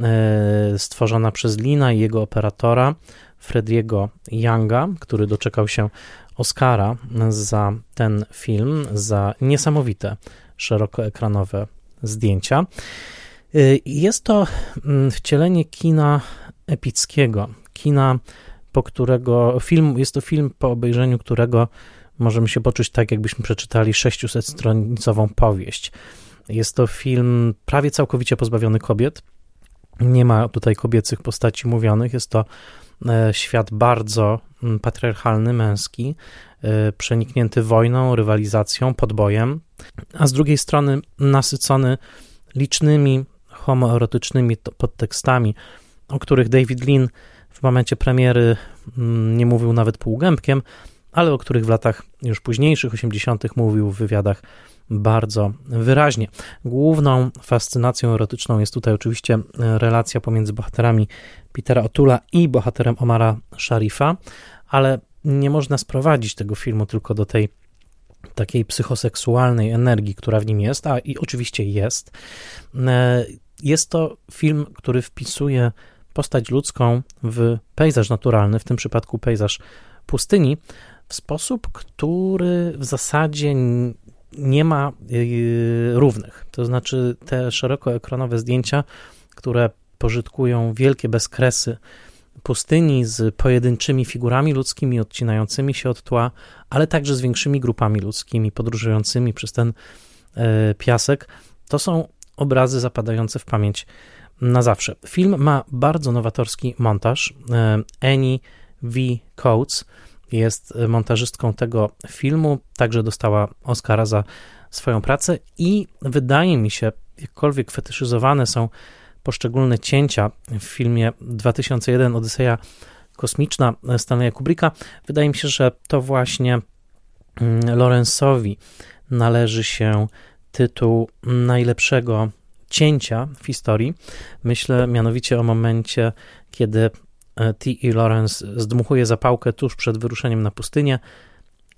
e, stworzona przez Lina i jego operatora Frediego Younga, który doczekał się Oscara za ten film, za niesamowite szerokoekranowe zdjęcia. E, jest to mm, wcielenie kina epickiego, kina, po którego film, jest to film, po obejrzeniu którego możemy się poczuć tak, jakbyśmy przeczytali 600-stronicową powieść. Jest to film prawie całkowicie pozbawiony kobiet. Nie ma tutaj kobiecych postaci mówionych. Jest to e, świat bardzo mm, patriarchalny, męski, e, przeniknięty wojną, rywalizacją, podbojem, a z drugiej strony nasycony licznymi homoerotycznymi podtekstami, o których David Lean w momencie premiery mm, nie mówił nawet półgębkiem, ale o których w latach już późniejszych, 80., mówił w wywiadach bardzo wyraźnie. Główną fascynacją erotyczną jest tutaj oczywiście e, relacja pomiędzy bohaterami Petera Otula i bohaterem Omara Sharifa, ale nie można sprowadzić tego filmu tylko do tej takiej psychoseksualnej energii, która w nim jest, a i oczywiście jest. E, jest to film, który wpisuje postać ludzką w pejzaż naturalny, w tym przypadku pejzaż pustyni, w sposób, który w zasadzie nie ma y, równych. To znaczy te szerokoekranowe zdjęcia, które pożytkują wielkie bezkresy pustyni z pojedynczymi figurami ludzkimi odcinającymi się od tła, ale także z większymi grupami ludzkimi podróżującymi przez ten e, piasek, to są obrazy zapadające w pamięć na zawsze. Film ma bardzo nowatorski montaż. E, Annie V. Coates jest montażystką tego filmu, także dostała Oscara za swoją pracę i wydaje mi się, jakkolwiek fetyszyzowane są poszczególne cięcia w filmie 2001 Odyseja Kosmiczna Stanleya Kubricka, wydaje mi się, że to właśnie mm, Lorenzowi należy się tytuł najlepszego cięcia w historii. Myślę mianowicie o momencie, kiedy e, T. E. Lawrence zdmuchuje zapałkę tuż przed wyruszeniem na pustynię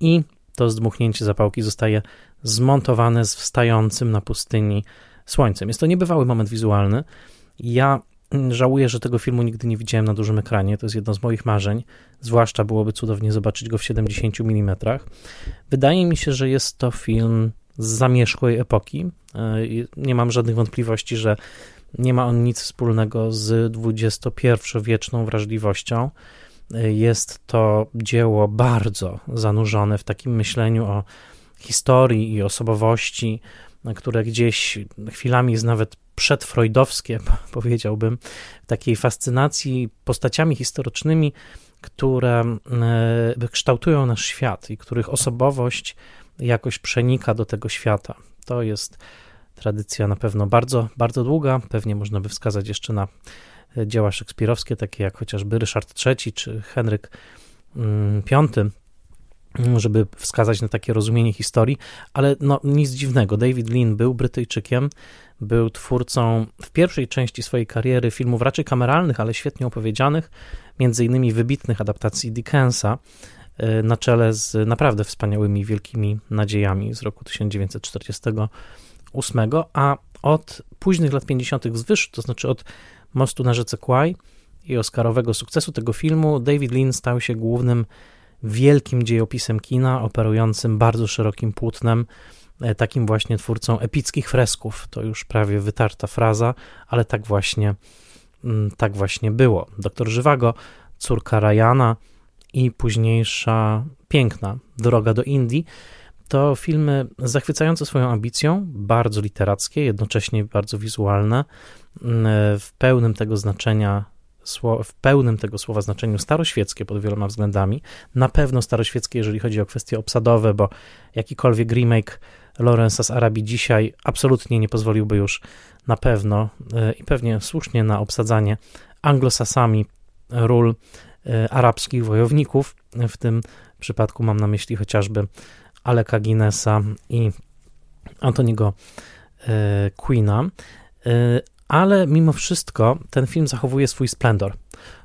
i to zdmuchnięcie zapałki zostaje zmontowane z wstającym na pustyni słońcem. Jest to niebywały moment wizualny. Ja żałuję, że tego filmu nigdy nie widziałem na dużym ekranie. To jest jedno z moich marzeń. Zwłaszcza byłoby cudownie zobaczyć go w 70 mm. Wydaje mi się, że jest to film z zamierzchłej epoki. E, nie mam żadnych wątpliwości, że nie ma on nic wspólnego z XXI-wieczną wrażliwością. E, jest to dzieło bardzo zanurzone w takim myśleniu o historii i osobowości, które gdzieś chwilami jest nawet przedfreudowskie, powiedziałbym, takiej fascynacji postaciami historycznymi, które e, kształtują nasz świat i których osobowość jakoś przenika do tego świata. To jest tradycja na pewno bardzo, bardzo długa. Pewnie można by wskazać jeszcze na e, dzieła szekspirowskie, takie jak chociażby Ryszard III czy Henryk V, mm, żeby wskazać na takie rozumienie historii, ale no, nic dziwnego. David Lean był Brytyjczykiem, był twórcą w pierwszej części swojej kariery filmów raczej kameralnych, ale świetnie opowiedzianych, między innymi wybitnych adaptacji Dickensa, e, na czele z naprawdę wspaniałymi, wielkimi nadziejami z roku 1948, a od późnych lat 50. zwyż, to znaczy od Mostu na rzece Kwai i oscarowego sukcesu tego filmu, David Lean stał się głównym wielkim dziejopisem kina, operującym bardzo szerokim płótnem, e, takim właśnie twórcą epickich fresków. To już prawie wytarta fraza, ale tak właśnie, mm, tak właśnie było. Doktor Żywago, córka Ryana i późniejsza piękna Droga do Indii to filmy zachwycające swoją ambicją, bardzo literackie, jednocześnie bardzo wizualne, mm, w pełnym tego znaczenia w pełnym tego słowa znaczeniu staroświeckie pod wieloma względami. Na pewno staroświeckie, jeżeli chodzi o kwestie obsadowe, bo jakikolwiek remake Lorenza z Arabii dzisiaj absolutnie nie pozwoliłby już na pewno e, i pewnie słusznie na obsadzanie anglosasami ról e, arabskich wojowników. W tym przypadku mam na myśli chociażby Aleka Guinnessa i Antoniego e, Queena ale mimo wszystko ten film zachowuje swój splendor.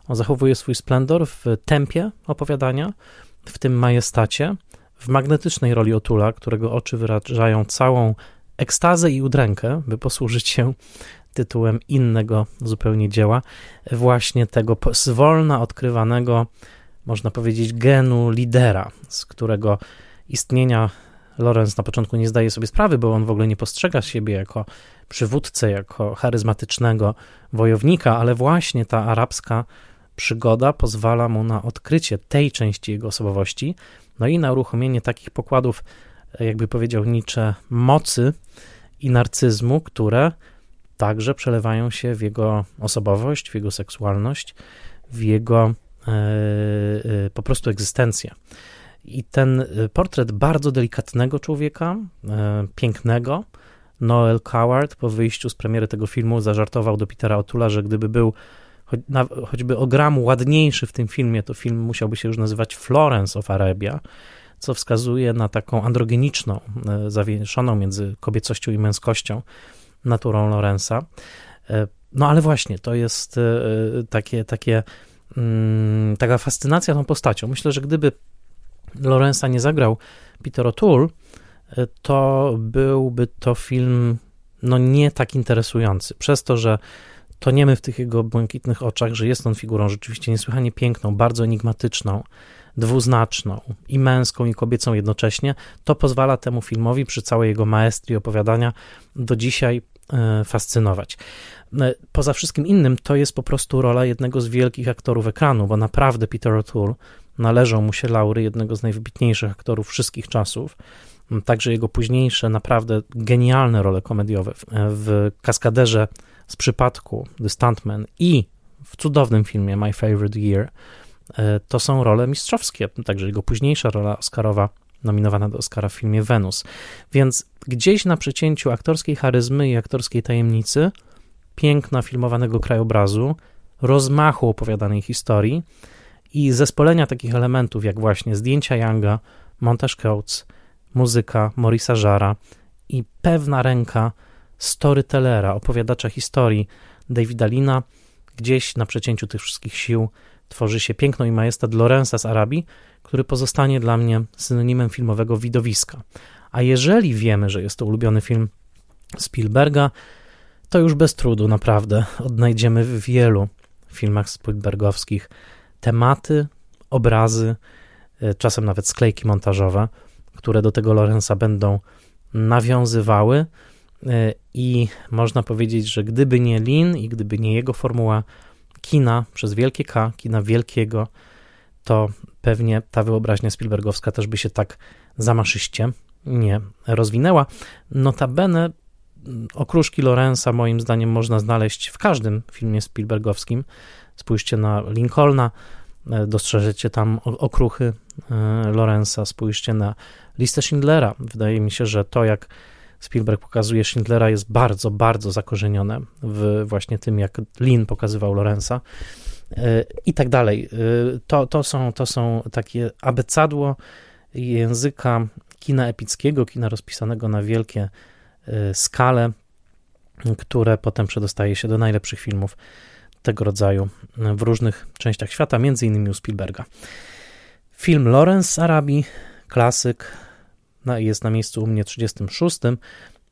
On zachowuje swój splendor w tempie opowiadania, w tym majestacie, w magnetycznej roli Otula, którego oczy wyrażają całą ekstazę i udrękę, by posłużyć się tytułem innego zupełnie dzieła, właśnie tego zwolna odkrywanego, można powiedzieć, genu lidera, z którego istnienia Lorenz na początku nie zdaje sobie sprawy, bo on w ogóle nie postrzega siebie jako przywódcę, jako charyzmatycznego wojownika, ale właśnie ta arabska przygoda pozwala mu na odkrycie tej części jego osobowości, no i na uruchomienie takich pokładów, jakby powiedział Nietzsche, mocy i narcyzmu, które także przelewają się w jego osobowość, w jego seksualność, w jego e, e, po prostu egzystencję. I ten e, portret bardzo delikatnego człowieka, pięknego, Noel Coward po wyjściu z premiery tego filmu zażartował do Petera Otula, że gdyby był cho na, choćby o gram ładniejszy w tym filmie, to film musiałby się już nazywać Florence of Arabia, co wskazuje na taką androgeniczną, e, zawieszoną między kobiecością i męskością naturą Lorenza. No ale właśnie, to jest takie, takie, mm, taka fascynacja tą postacią. Myślę, że gdyby Lorenza nie zagrał Peter O'Toole, to byłby to film no nie tak interesujący. Przez to, że toniemy w tych jego błękitnych oczach, że jest on figurą rzeczywiście niesłychanie piękną, bardzo enigmatyczną, dwuznaczną i męską i kobiecą jednocześnie, to pozwala temu filmowi przy całej jego maestrii opowiadania do dzisiaj e, fascynować. E, poza wszystkim innym, to jest po prostu rola jednego z wielkich aktorów ekranu, bo naprawdę Peter O'Toole należą mu się laury jednego z najwybitniejszych aktorów wszystkich czasów. Także jego późniejsze, naprawdę genialne role komediowe w, Kaskaderze z przypadku The Stuntman i w cudownym filmie My Favorite Year e, to są role mistrzowskie. Także jego późniejsza rola Oscarowa nominowana do Oscara w filmie Venus. Więc gdzieś na przecięciu aktorskiej charyzmy i aktorskiej tajemnicy, piękna filmowanego krajobrazu, rozmachu opowiadanej historii i zespolenia takich elementów, jak właśnie zdjęcia Younga, montaż Coates, muzyka Morisa Żara i pewna ręka storytellera, opowiadacza historii Davida Lina, gdzieś na przecięciu tych wszystkich sił tworzy się piękno i majestat Lorenza z Arabii, który pozostanie dla mnie synonimem filmowego widowiska. A jeżeli wiemy, że jest to ulubiony film Spielberga, to już bez trudu naprawdę odnajdziemy w wielu filmach Spielbergowskich tematy, obrazy, e, czasem nawet sklejki montażowe, które do tego Lorenza będą nawiązywały e, i można powiedzieć, że gdyby nie Lin i gdyby nie jego formuła kina przez wielkie K, kina wielkiego, to pewnie ta wyobraźnia Spielbergowska też by się tak zamaszyście nie rozwinęła. Notabene okruszki Lorenza moim zdaniem można znaleźć w każdym filmie Spielbergowskim. Spójrzcie na Lincolna, dostrzeżecie tam okruchy e, Lorenza, spójrzcie na listę Schindlera. Wydaje mi się, że to jak Spielberg pokazuje Schindlera jest bardzo, bardzo zakorzenione w właśnie tym, jak Lin pokazywał Lorenza e, i tak dalej. To, to, są, to są takie abecadło języka kina epickiego, kina rozpisanego na wielkie skale, które potem przedostaje się do najlepszych filmów tego rodzaju w różnych częściach świata, między innymi u Spielberga. Film Lawrence z Arabii, klasyk, jest na miejscu u mnie 36.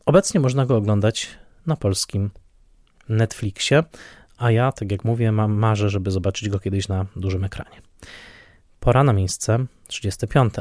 Obecnie można go oglądać na polskim Netflixie, a ja, tak jak mówię, mam marzę, żeby zobaczyć go kiedyś na dużym ekranie. Pora na miejsce 35.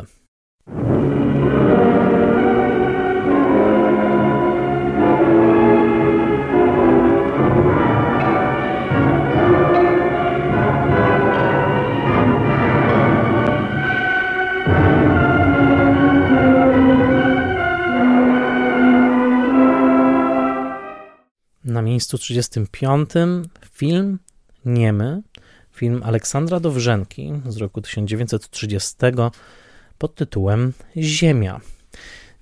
miejscu 35 film Niemy, film Aleksandra Dowrzenki z roku 1930 pod tytułem Ziemia.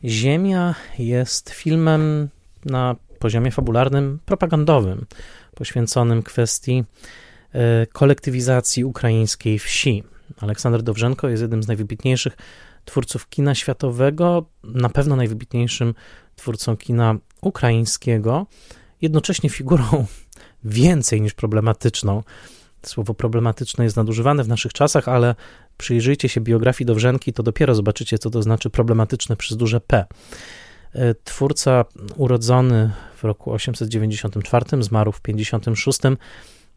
Ziemia jest filmem na poziomie fabularnym propagandowym, poświęconym kwestii e, kolektywizacji ukraińskiej wsi. Aleksander Dowrzenko jest jednym z najwybitniejszych twórców kina światowego, na pewno najwybitniejszym twórcą kina ukraińskiego jednocześnie figurą więcej niż problematyczną. Słowo problematyczne jest nadużywane w naszych czasach, ale przyjrzyjcie się biografii Dowrzenki, to dopiero zobaczycie, co to znaczy problematyczne przez duże P. E, twórca urodzony w roku 894, zmarł w 56,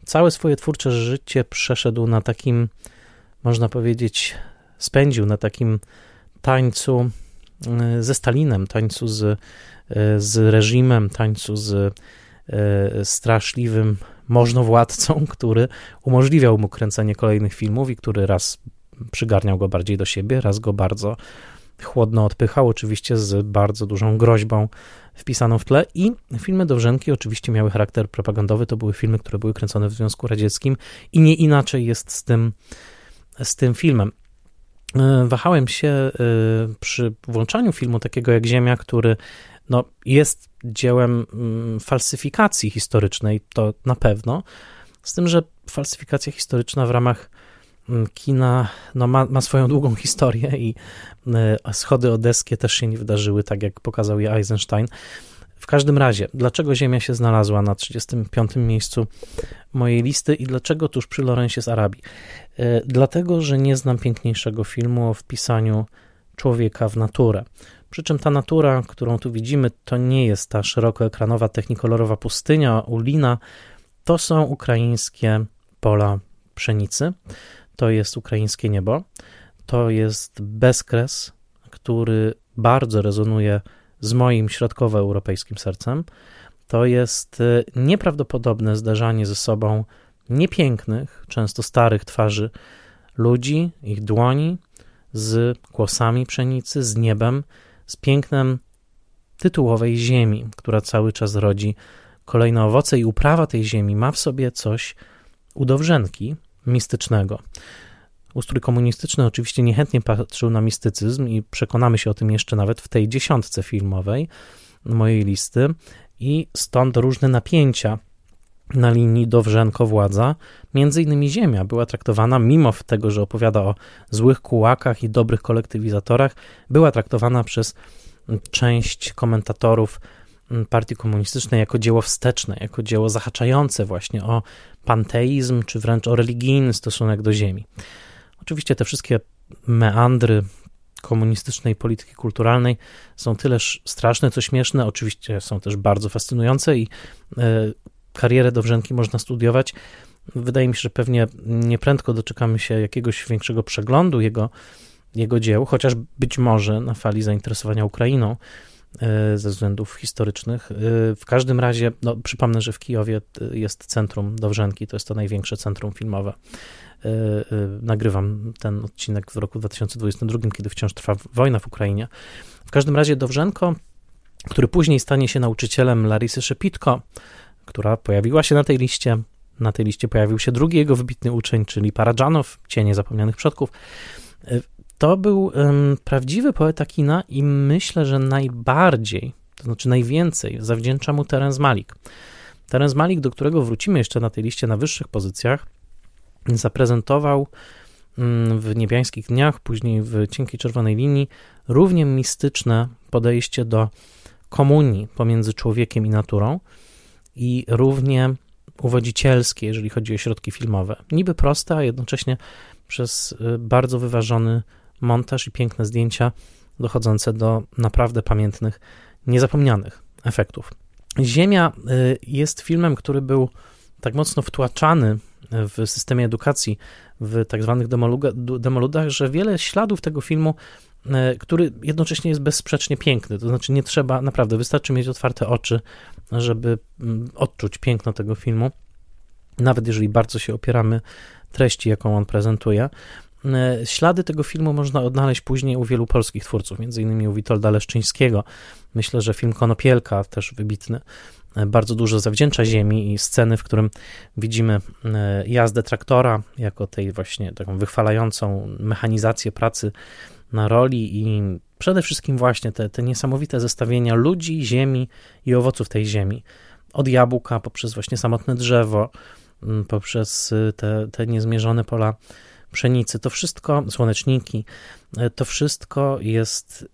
całe swoje twórcze życie przeszedł na takim, można powiedzieć, spędził na takim tańcu ze Stalinem, tańcu z E, z reżimem, tańcu z e, straszliwym możnowładcą, który umożliwiał mu kręcenie kolejnych filmów i który raz przygarniał go bardziej do siebie, raz go bardzo chłodno odpychał, oczywiście z bardzo dużą groźbą wpisaną w tle i filmy Dowrzenki oczywiście miały charakter propagandowy, to były filmy, które były kręcone w Związku Radzieckim i nie inaczej jest z tym, z tym filmem. E, wahałem się przy włączaniu filmu takiego jak Ziemia, który no, jest dziełem mm, falsyfikacji historycznej, to na pewno. Z tym, że falsyfikacja historyczna w ramach mm, kina no, ma, ma swoją długą historię i e, schody odeskie też się nie wydarzyły, tak jak pokazał je Eisenstein. W każdym razie, dlaczego Ziemia się znalazła na 35. miejscu mojej listy i dlaczego tuż przy Lorencie z Arabii? E, dlatego, że nie znam piękniejszego filmu o wpisaniu człowieka w naturę. Przy czym ta natura, którą tu widzimy, to nie jest ta szerokoekranowa, technikolorowa pustynia Ulina, to są ukraińskie pola pszenicy, to jest ukraińskie niebo, to jest bezkres, który bardzo rezonuje z moim środkowoeuropejskim sercem. To jest e, nieprawdopodobne zdarzanie ze sobą niepięknych, często starych twarzy ludzi, ich dłoni, z kłosami pszenicy, z niebem, z pięknem tytułowej ziemi, która cały czas rodzi kolejne owoce i uprawa tej ziemi ma w sobie coś udowrzenki mistycznego. Ustrój komunistyczny oczywiście niechętnie patrzył na mistycyzm i przekonamy się o tym jeszcze nawet w tej dziesiątce filmowej mojej listy i stąd różne napięcia na linii Dowrzenko-władza. Między innymi Ziemia była traktowana, mimo tego, że opowiada o złych kułakach i dobrych kolektywizatorach, była traktowana przez część komentatorów Partii Komunistycznej jako dzieło wsteczne, jako dzieło zahaczające właśnie o panteizm, czy wręcz o religijny stosunek do ziemi. Oczywiście te wszystkie meandry komunistycznej polityki kulturalnej są tyleż straszne, co śmieszne, oczywiście są też bardzo fascynujące i e, karierę Dowrzenki można studiować. Wydaje mi się, że pewnie nieprędko doczekamy się jakiegoś większego przeglądu jego, jego dzieł, chociaż być może na fali zainteresowania Ukrainą e, ze względów historycznych. E, w każdym razie, no, przypomnę, że w Kijowie jest centrum Dowrzenki, to jest to największe centrum filmowe nagrywam ten odcinek w roku 2022, kiedy wciąż trwa wojna w Ukrainie. W każdym razie Dowrzenko, który później stanie się nauczycielem Larisy Szepitko, która pojawiła się na tej liście, na tej liście pojawił się drugi jego wybitny uczeń, czyli Paradżanow, Cienie Zapomnianych Przodków. Y, to był um, prawdziwy poeta kina i myślę, że najbardziej, to znaczy najwięcej zawdzięcza mu Terence Malik. Terence Malik, do którego wrócimy jeszcze na tej liście na wyższych pozycjach, zaprezentował mm, w Niebiańskich Dniach, później w Cienkiej Czerwonej Linii, równie mistyczne podejście do komunii pomiędzy człowiekiem i naturą i równie uwodzicielskie, jeżeli chodzi o środki filmowe. Niby proste, a jednocześnie przez y, bardzo wyważony montaż i piękne zdjęcia dochodzące do naprawdę pamiętnych, niezapomnianych efektów. Ziemia y, jest filmem, który był tak mocno wtłaczany w systemie edukacji w tak zwanych demoludach, że wiele śladów tego filmu, e, który jednocześnie jest bezsprzecznie piękny, to znaczy nie trzeba, naprawdę wystarczy mieć otwarte oczy, żeby mm, odczuć piękno tego filmu, nawet jeżeli bardzo się opieramy treści, jaką on prezentuje. E, ślady tego filmu można odnaleźć później u wielu polskich twórców, między innymi u Witolda Leszczyńskiego. Myślę, że film Konopielka, też wybitny, bardzo dużo zawdzięcza ziemi i sceny, w którym widzimy e, jazdę traktora jako tej właśnie taką wychwalającą mechanizację pracy na roli i przede wszystkim właśnie te, te niesamowite zestawienia ludzi, ziemi i owoców tej ziemi. Od jabłka poprzez właśnie samotne drzewo, poprzez e, te, te niezmierzone pola pszenicy, to wszystko, słoneczniki, e, to wszystko jest,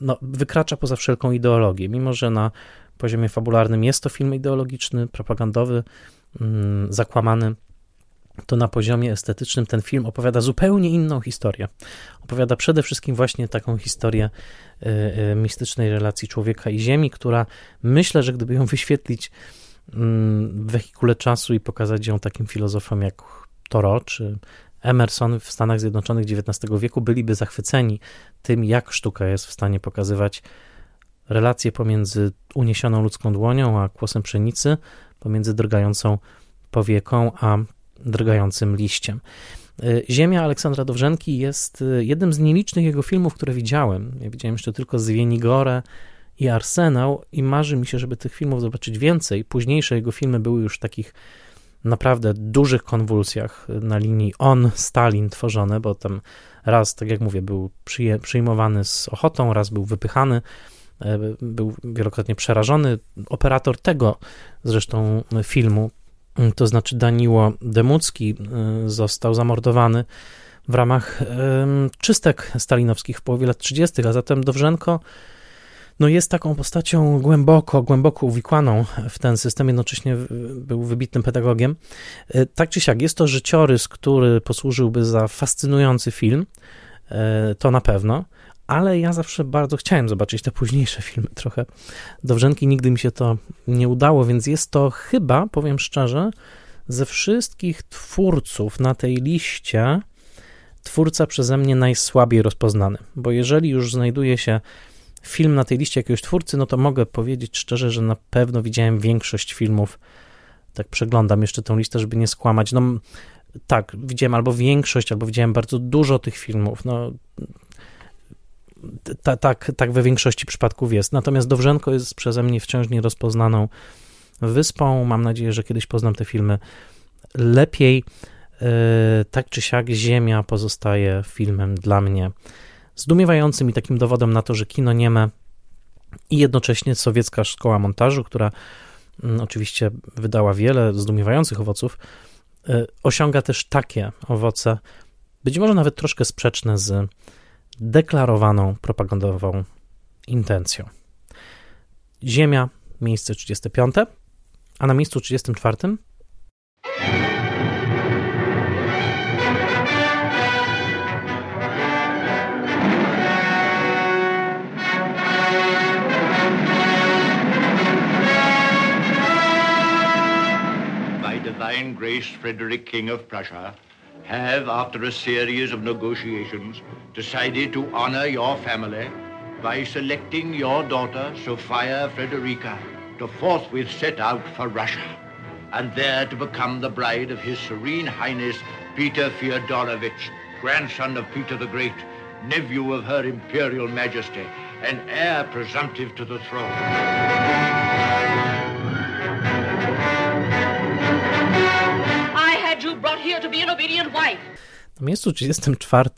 no, wykracza poza wszelką ideologię, mimo że na poziomie fabularnym jest to film ideologiczny, propagandowy, mm, zakłamany, to na poziomie estetycznym ten film opowiada zupełnie inną historię. Opowiada przede wszystkim właśnie taką historię y, y, mistycznej relacji człowieka i ziemi, która myślę, że gdyby ją wyświetlić mm, w wehikule czasu i pokazać ją takim filozofom jak Toro czy Emerson w Stanach Zjednoczonych XIX wieku, byliby zachwyceni tym, jak sztuka jest w stanie pokazywać relacje pomiędzy uniesioną ludzką dłonią a kłosem pszenicy, pomiędzy drgającą powieką a drgającym liściem. Y, Ziemia Aleksandra Dowrzenki jest y, jednym z nielicznych jego filmów, które widziałem. Ja widziałem jeszcze tylko Zwienigorę i Arsenał i marzy mi się, żeby tych filmów zobaczyć więcej. Późniejsze jego filmy były już w takich naprawdę dużych konwulsjach na linii on-Stalin tworzone, bo tam raz, tak jak mówię, był przyjmowany z ochotą, raz był wypychany był wielokrotnie przerażony. Operator tego zresztą filmu, to znaczy Daniło Demucki, e, został zamordowany w ramach czystek stalinowskich w połowie lat 30., a zatem Dowrzenko no jest taką postacią głęboko, głęboko uwikłaną w ten system, jednocześnie był wybitnym pedagogiem. E, tak czy siak, jest to życiorys, który posłużyłby za fascynujący film, to na pewno ale ja zawsze bardzo chciałem zobaczyć te późniejsze filmy. Trochę Dowrzenki nigdy mi się to nie udało, więc jest to chyba, powiem szczerze, ze wszystkich twórców na tej liście twórca przeze mnie najsłabiej rozpoznany, bo jeżeli już znajduje się film na tej liście jakiegoś twórcy, no to mogę powiedzieć szczerze, że na pewno widziałem większość filmów. Tak przeglądam jeszcze tę listę, żeby nie skłamać. No tak, widziałem albo większość, albo widziałem bardzo dużo tych filmów. No ta, tak, tak we większości przypadków jest. Natomiast Dowrzenko jest przeze mnie wciąż nierozpoznaną wyspą. Mam nadzieję, że kiedyś poznam te filmy lepiej. E, tak czy siak, Ziemia pozostaje filmem dla mnie zdumiewającym i takim dowodem na to, że kino nieme i jednocześnie sowiecka szkoła montażu, która mm, oczywiście wydała wiele zdumiewających owoców, e, osiąga też takie owoce, być może nawet troszkę sprzeczne z deklarowaną propagandową intencją. Ziemia, miejsce 35, a na miejscu 34 By divine grace, Frederick, King of Prussia, have, after a series of negotiations, decided to honor your family by selecting your daughter, Sophia Frederica, to forthwith set out for Russia, and there to become the bride of His Serene Highness Peter Fyodorovich, grandson of Peter the Great, nephew of Her Imperial Majesty, and heir presumptive to the throne. Na miejscu 34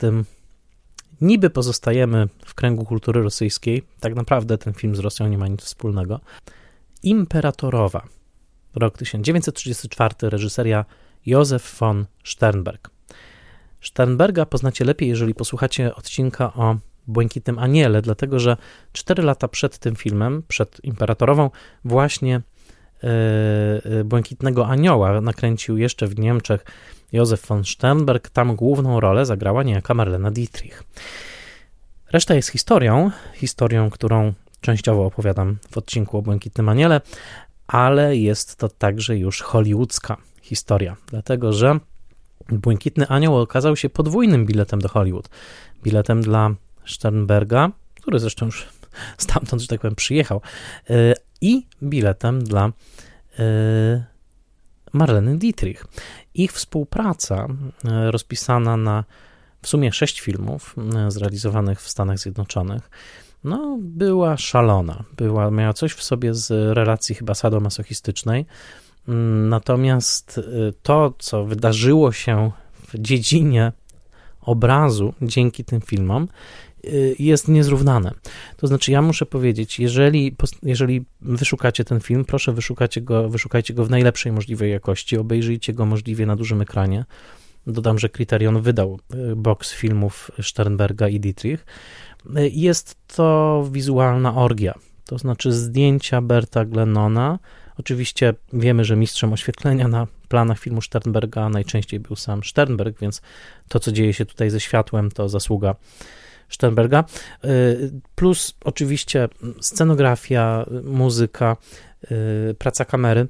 niby pozostajemy w kręgu kultury rosyjskiej. Tak naprawdę ten film z Rosją nie ma nic wspólnego. Imperatorowa. Rok 1934, reżyseria Józef von Sternberg. Sternberga poznacie lepiej, jeżeli posłuchacie odcinka o Błękitnym Aniele, dlatego że 4 lata przed tym filmem, przed Imperatorową, właśnie Błękitnego Anioła nakręcił jeszcze w Niemczech Józef von Sternberg. Tam główną rolę zagrała niejaka Marlena Dietrich. Reszta jest historią, historią, którą częściowo opowiadam w odcinku o Błękitnym Aniele, ale jest to także już hollywoodzka historia, dlatego że Błękitny Anioł okazał się podwójnym biletem do Hollywood. Biletem dla Sternberga, który zresztą już stamtąd, że tak powiem, przyjechał, yy, i biletem dla yy, Marleny Dietrich. Ich współpraca, yy, rozpisana na w sumie sześć filmów zrealizowanych w Stanach Zjednoczonych, no, była szalona. Była, miała coś w sobie z relacji chyba sadomasochistycznej. Natomiast y, to, co wydarzyło się w dziedzinie obrazu dzięki tym filmom, jest niezrównane. To znaczy, ja muszę powiedzieć, jeżeli, jeżeli wyszukacie ten film, proszę wyszukajcie go, wyszukajcie go w najlepszej możliwej jakości, obejrzyjcie go możliwie na dużym ekranie. Dodam, że Criterion wydał y, box filmów Sternberga i Dietrich. Jest to wizualna orgia, to znaczy zdjęcia Berta Glennona. Oczywiście wiemy, że mistrzem oświetlenia na planach filmu Sternberga najczęściej był sam Sternberg, więc to, co dzieje się tutaj ze światłem, to zasługa Sternberga. Plus oczywiście scenografia, muzyka, praca kamery.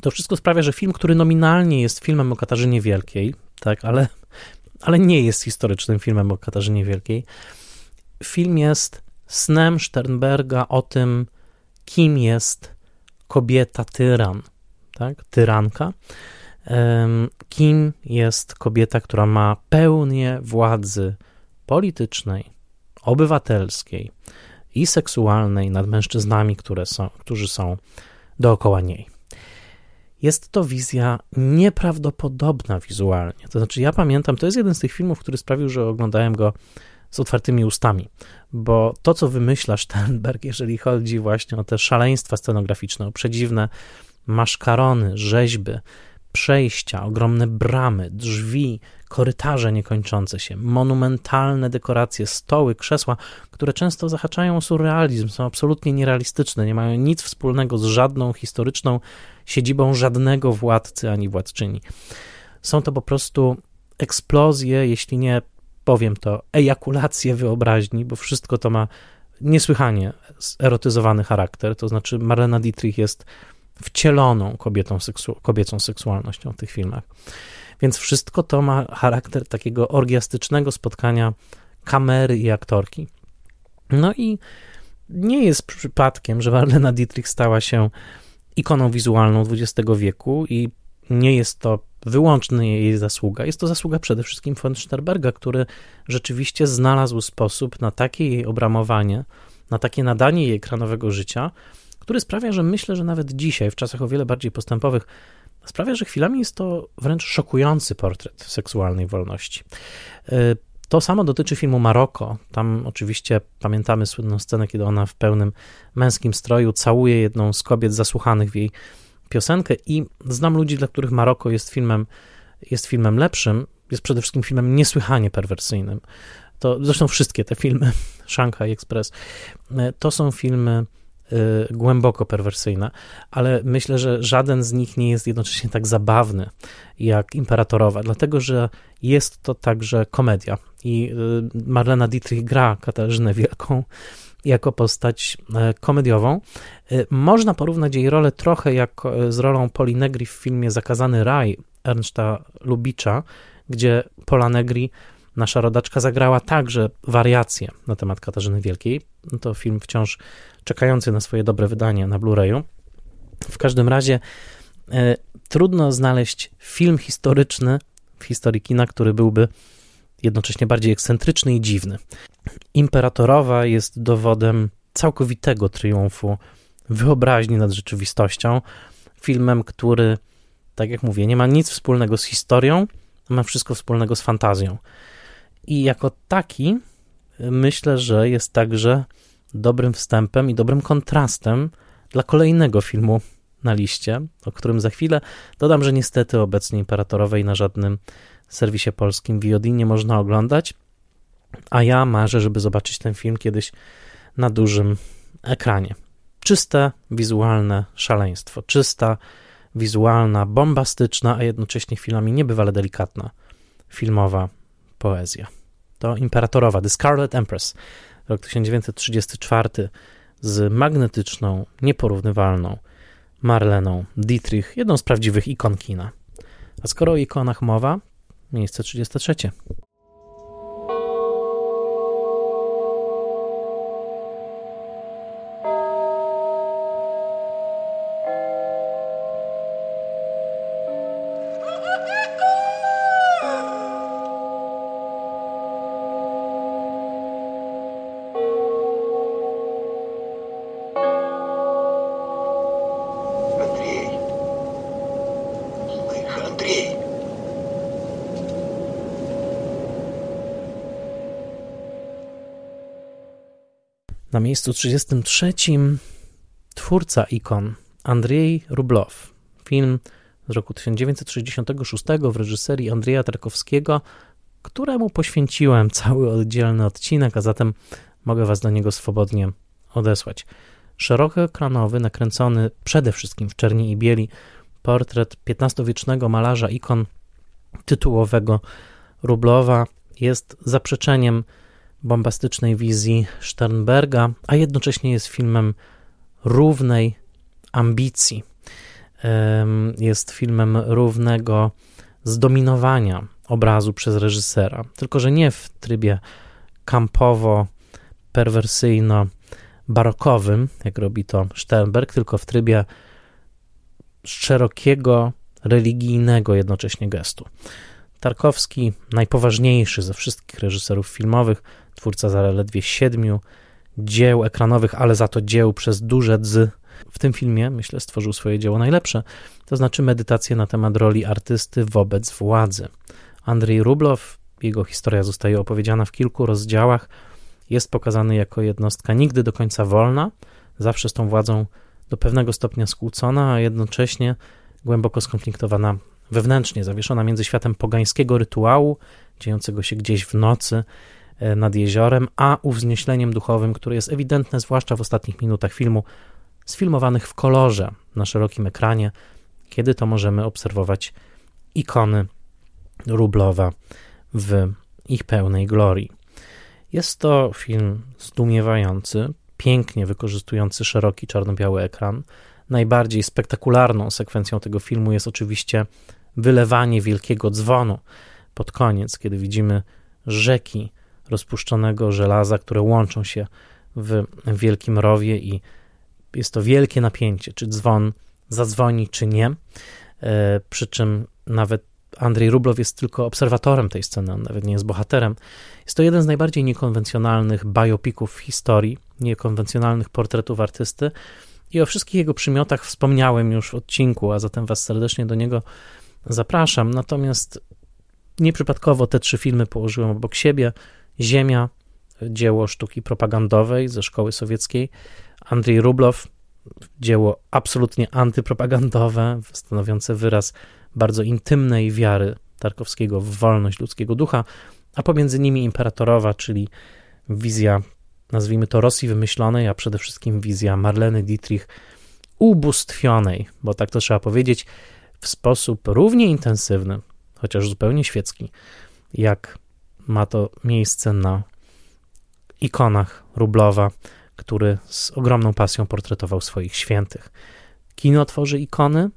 To wszystko sprawia, że film, który nominalnie jest filmem o Katarzynie Wielkiej, tak, ale, ale nie jest historycznym filmem o Katarzynie Wielkiej, film jest snem Sternberga o tym, kim jest kobieta tyran, tak? tyranka, kim jest kobieta, która ma pełnię władzy politycznej, obywatelskiej i seksualnej nad mężczyznami, które są, którzy są dookoła niej. Jest to wizja nieprawdopodobna wizualnie. To znaczy, ja pamiętam, to jest jeden z tych filmów, który sprawił, że oglądałem go z otwartymi ustami, bo to, co wymyśla Sternberg, jeżeli chodzi właśnie o te szaleństwa scenograficzne, o przedziwne maszkarony, rzeźby, przejścia, ogromne bramy, drzwi, korytarze niekończące się, monumentalne dekoracje, stoły, krzesła, które często zahaczają o surrealizm, są absolutnie nierealistyczne, nie mają nic wspólnego z żadną historyczną siedzibą żadnego władcy ani władczyni. Są to po prostu eksplozje, jeśli nie powiem to, ejakulację wyobraźni, bo wszystko to ma niesłychanie erotyzowany charakter. To znaczy, Marlena Dietrich jest wcieloną kobietą seksu kobiecą seksualnością w tych filmach. Więc wszystko to ma charakter takiego orgiastycznego spotkania kamery i aktorki. No i nie jest przypadkiem, że Marlena Dietrich stała się ikoną wizualną XX wieku i nie jest to wyłączna jej zasługa. Jest to zasługa przede wszystkim von Sternberga, który rzeczywiście znalazł sposób na takie jej obramowanie, na takie nadanie jej ekranowego życia, który sprawia, że myślę, że nawet dzisiaj, w czasach o wiele bardziej postępowych, sprawia, że chwilami jest to wręcz szokujący portret seksualnej wolności. Y, to samo dotyczy filmu Maroko. Tam oczywiście pamiętamy słynną scenę, kiedy ona w pełnym męskim stroju całuje jedną z kobiet zasłuchanych w jej piosenkę i znam ludzi, dla których Maroko jest filmem, jest filmem lepszym, jest przede wszystkim filmem niesłychanie perwersyjnym. To zresztą wszystkie te filmy, Shanghai Express, to są filmy y, głęboko perwersyjne, ale myślę, że żaden z nich nie jest jednocześnie tak zabawny jak Imperatorowa, dlatego że jest to także komedia. I y, Marlena Dietrich gra Katarzynę Wielką jako postać e, komediową. E, można porównać jej rolę trochę jak e, z rolą Poli Negri w filmie Zakazany Raj Ernsta Lubicza, gdzie Pola Negri, nasza rodaczka, zagrała także wariacje na temat Katarzyny Wielkiej. To film wciąż czekający na swoje dobre wydanie na Blu-rayu. W każdym razie e, trudno znaleźć film historyczny w historii kina, który byłby jednocześnie bardziej ekscentryczny i dziwny. Imperatorowa jest dowodem całkowitego triumfu wyobraźni nad rzeczywistością. Filmem, który, tak jak mówię, nie ma nic wspólnego z historią, ma wszystko wspólnego z fantazją. I jako taki myślę, że jest także dobrym wstępem i dobrym kontrastem dla kolejnego filmu na liście, o którym za chwilę dodam, że niestety obecnie Imperatorowej na żadnym serwisie polskim VOD nie można oglądać, a ja marzę, żeby zobaczyć ten film kiedyś na dużym ekranie. Czyste, wizualne szaleństwo, czysta, wizualna, bombastyczna, a jednocześnie chwilami niebywale delikatna filmowa poezja. To Imperatorowa, The Scarlet Empress, rok 1934 z magnetyczną, nieporównywalną Marleną Dietrich, jedną z prawdziwych ikon kina. A skoro o ikonach mowa, miejsce 33. Na miejscu 33 twórca ikon Andrzej Rublow. Film z roku 1966 w reżyserii Andrzeja Tarkowskiego, któremu poświęciłem cały oddzielny odcinek, a zatem mogę Was do niego swobodnie odesłać. Szerokoekranowy, nakręcony przede wszystkim w czerni i bieli portret XV-wiecznego malarza ikon tytułowego Rublowa jest zaprzeczeniem bombastycznej wizji Sternberga, a jednocześnie jest filmem równej ambicji. Jest filmem równego zdominowania obrazu przez reżysera, tylko że nie w trybie kampowo, perwersyjno, barokowym, jak robi to Sternberg, tylko w trybie szerokiego, religijnego jednocześnie gestu. Tarkowski, najpoważniejszy ze wszystkich reżyserów filmowych, twórca zaledwie siedmiu dzieł ekranowych, ale za to dzieł przez duże dzy. W tym filmie, myślę, stworzył swoje dzieło najlepsze, to znaczy medytację na temat roli artysty wobec władzy. Andrzej Rublow, jego historia zostaje opowiedziana w kilku rozdziałach, jest pokazany jako jednostka nigdy do końca wolna, zawsze z tą władzą do pewnego stopnia skłócona, a jednocześnie głęboko skonfliktowana wewnętrznie, zawieszona między światem pogańskiego rytuału, dziejącego się gdzieś w nocy e, nad jeziorem, a uwznieśleniem duchowym, które jest ewidentne, zwłaszcza w ostatnich minutach filmu, sfilmowanych w kolorze na szerokim ekranie, kiedy to możemy obserwować ikony Rublowa w ich pełnej glorii. Jest to film zdumiewający, pięknie wykorzystujący szeroki czarno-biały ekran. Najbardziej spektakularną sekwencją tego filmu jest oczywiście wylewanie wielkiego dzwonu pod koniec, kiedy widzimy rzeki rozpuszczonego żelaza, które łączą się w wielkim rowie i jest to wielkie napięcie, czy dzwon zadzwoni, czy nie. E, przy czym nawet Andrzej Rublow jest tylko obserwatorem tej sceny, on nawet nie jest bohaterem. Jest to jeden z najbardziej niekonwencjonalnych biopików w historii, niekonwencjonalnych portretów artysty i o wszystkich jego przymiotach wspomniałem już w odcinku, a zatem Was serdecznie do niego zapraszam. Natomiast nieprzypadkowo te trzy filmy położyłem obok siebie. Ziemia, dzieło sztuki propagandowej ze szkoły sowieckiej, Andrzej Rublow, dzieło absolutnie antypropagandowe, stanowiące wyraz bardzo intymnej wiary Tarkowskiego w wolność ludzkiego ducha, a pomiędzy nimi imperatorowa, czyli wizja nazwijmy to Rosji wymyślonej, a przede wszystkim wizja Marleny Dietrich ubóstwionej, bo tak to trzeba powiedzieć, w sposób równie intensywny, chociaż zupełnie świecki, jak ma to miejsce na ikonach Rublowa, który z ogromną pasją portretował swoich świętych. Kino tworzy ikony,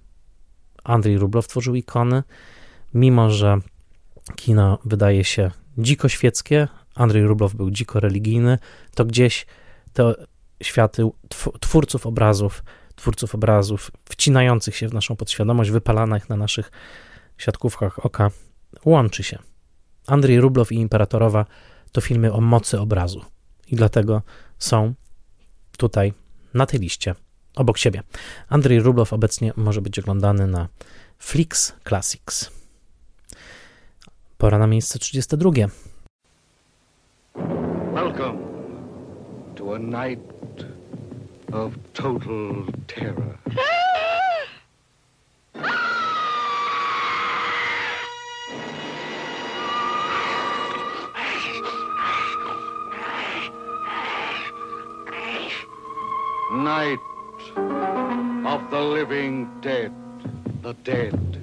Andrzej Rublow tworzył ikony, mimo że kino wydaje się dziko świeckie, Andrzej Rublow był dziko religijny, to gdzieś te światy twórców obrazów, twórców obrazów wcinających się w naszą podświadomość, wypalanych na naszych siatkówkach oka, łączy się. Andrzej Rublow i Imperatorowa to filmy o mocy obrazu i dlatego są tutaj na tej liście obok siebie. Andrzej Rublow obecnie może być oglądany na Flix Classics. Pora na miejsce 32. A night of total terror. Night of the living dead, the dead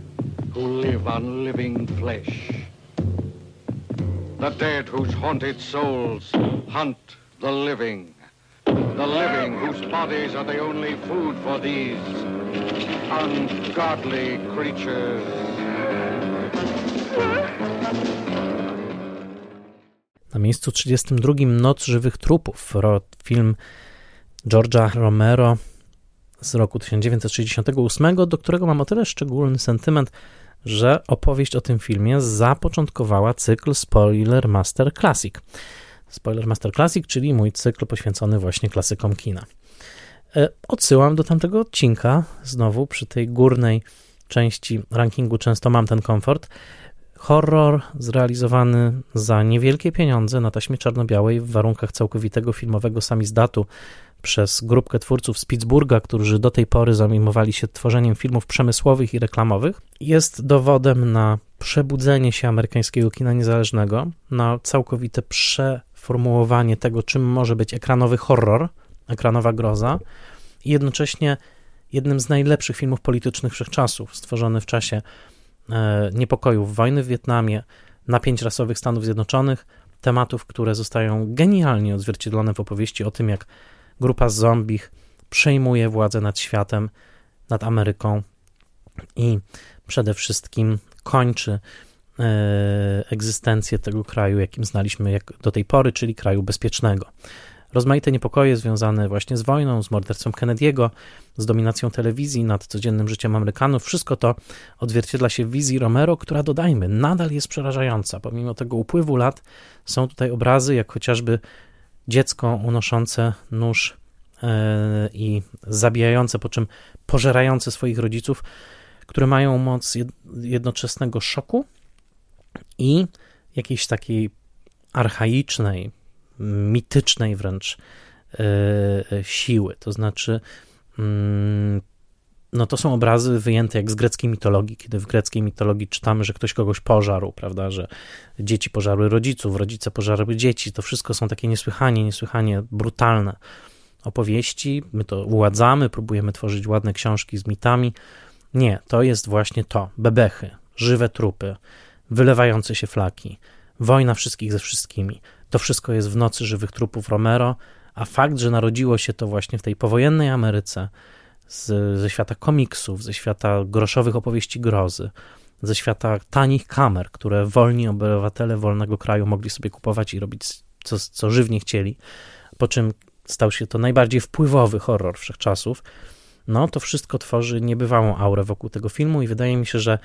who live on living flesh. The dead whose haunted souls hunt the living. The living whose bodies are the only food for these ungodly creatures. Na miejscu 32 Noc żywych trupów, film George'a Romero z roku 1968, do którego mam o tyle szczególny sentyment, że opowieść o tym filmie zapoczątkowała cykl Spoiler Master Classic. Spoiler Master Classic, czyli mój cykl poświęcony właśnie klasykom kina. E, odsyłam do tamtego odcinka, znowu przy tej górnej części rankingu często mam ten komfort. Horror zrealizowany za niewielkie pieniądze na taśmie czarno-białej w warunkach całkowitego filmowego samizdatu przez grupkę twórców z Pittsburgha, którzy do tej pory zajmowali się tworzeniem filmów przemysłowych i reklamowych, jest dowodem na przebudzenie się amerykańskiego kina niezależnego, na całkowite przeformułowanie tego, czym może być ekranowy horror, ekranowa groza i jednocześnie jednym z najlepszych filmów politycznych wszechczasów, stworzony w czasie e, niepokojów wojny w Wietnamie, napięć rasowych Stanów Zjednoczonych, tematów, które zostają genialnie odzwierciedlone w opowieści o tym, jak grupa zombich przejmuje władzę nad światem, nad Ameryką i przede wszystkim kończy egzystencję tego kraju, jakim znaliśmy jak do tej pory, czyli kraju bezpiecznego. Rozmaite niepokoje związane właśnie z wojną, z morderstwem Kennedy'ego, z dominacją telewizji nad codziennym życiem Amerykanów, wszystko to odzwierciedla się w wizji Romero, która dodajmy, nadal jest przerażająca. Pomimo tego upływu lat są tutaj obrazy, jak chociażby dziecko unoszące nóż e, i zabijające, po czym pożerające swoich rodziców, które mają moc jednoczesnego szoku i jakiejś takiej archaicznej, mitycznej wręcz e, e, siły. To znaczy, mm, no to są obrazy wyjęte jak z greckiej mitologii, kiedy w greckiej mitologii czytamy, że ktoś kogoś pożarł, prawda, że dzieci pożarły rodziców, rodzice pożarły dzieci. To wszystko są takie niesłychanie, niesłychanie brutalne opowieści. My to uładzamy, próbujemy tworzyć ładne książki z mitami. Nie, to jest właśnie to. Bebechy, żywe trupy, wylewające się flaki, wojna wszystkich ze wszystkimi. To wszystko jest w nocy żywych trupów Romero, a fakt, że narodziło się to właśnie w tej powojennej Ameryce, z, ze świata komiksów, ze świata groszowych opowieści grozy, ze świata tanich kamer, które wolni obywatele wolnego kraju mogli sobie kupować i robić co, co żywnie chcieli, po czym stał się to najbardziej wpływowy horror wszechczasów, no to wszystko tworzy niebywałą aurę wokół tego filmu i wydaje mi się, że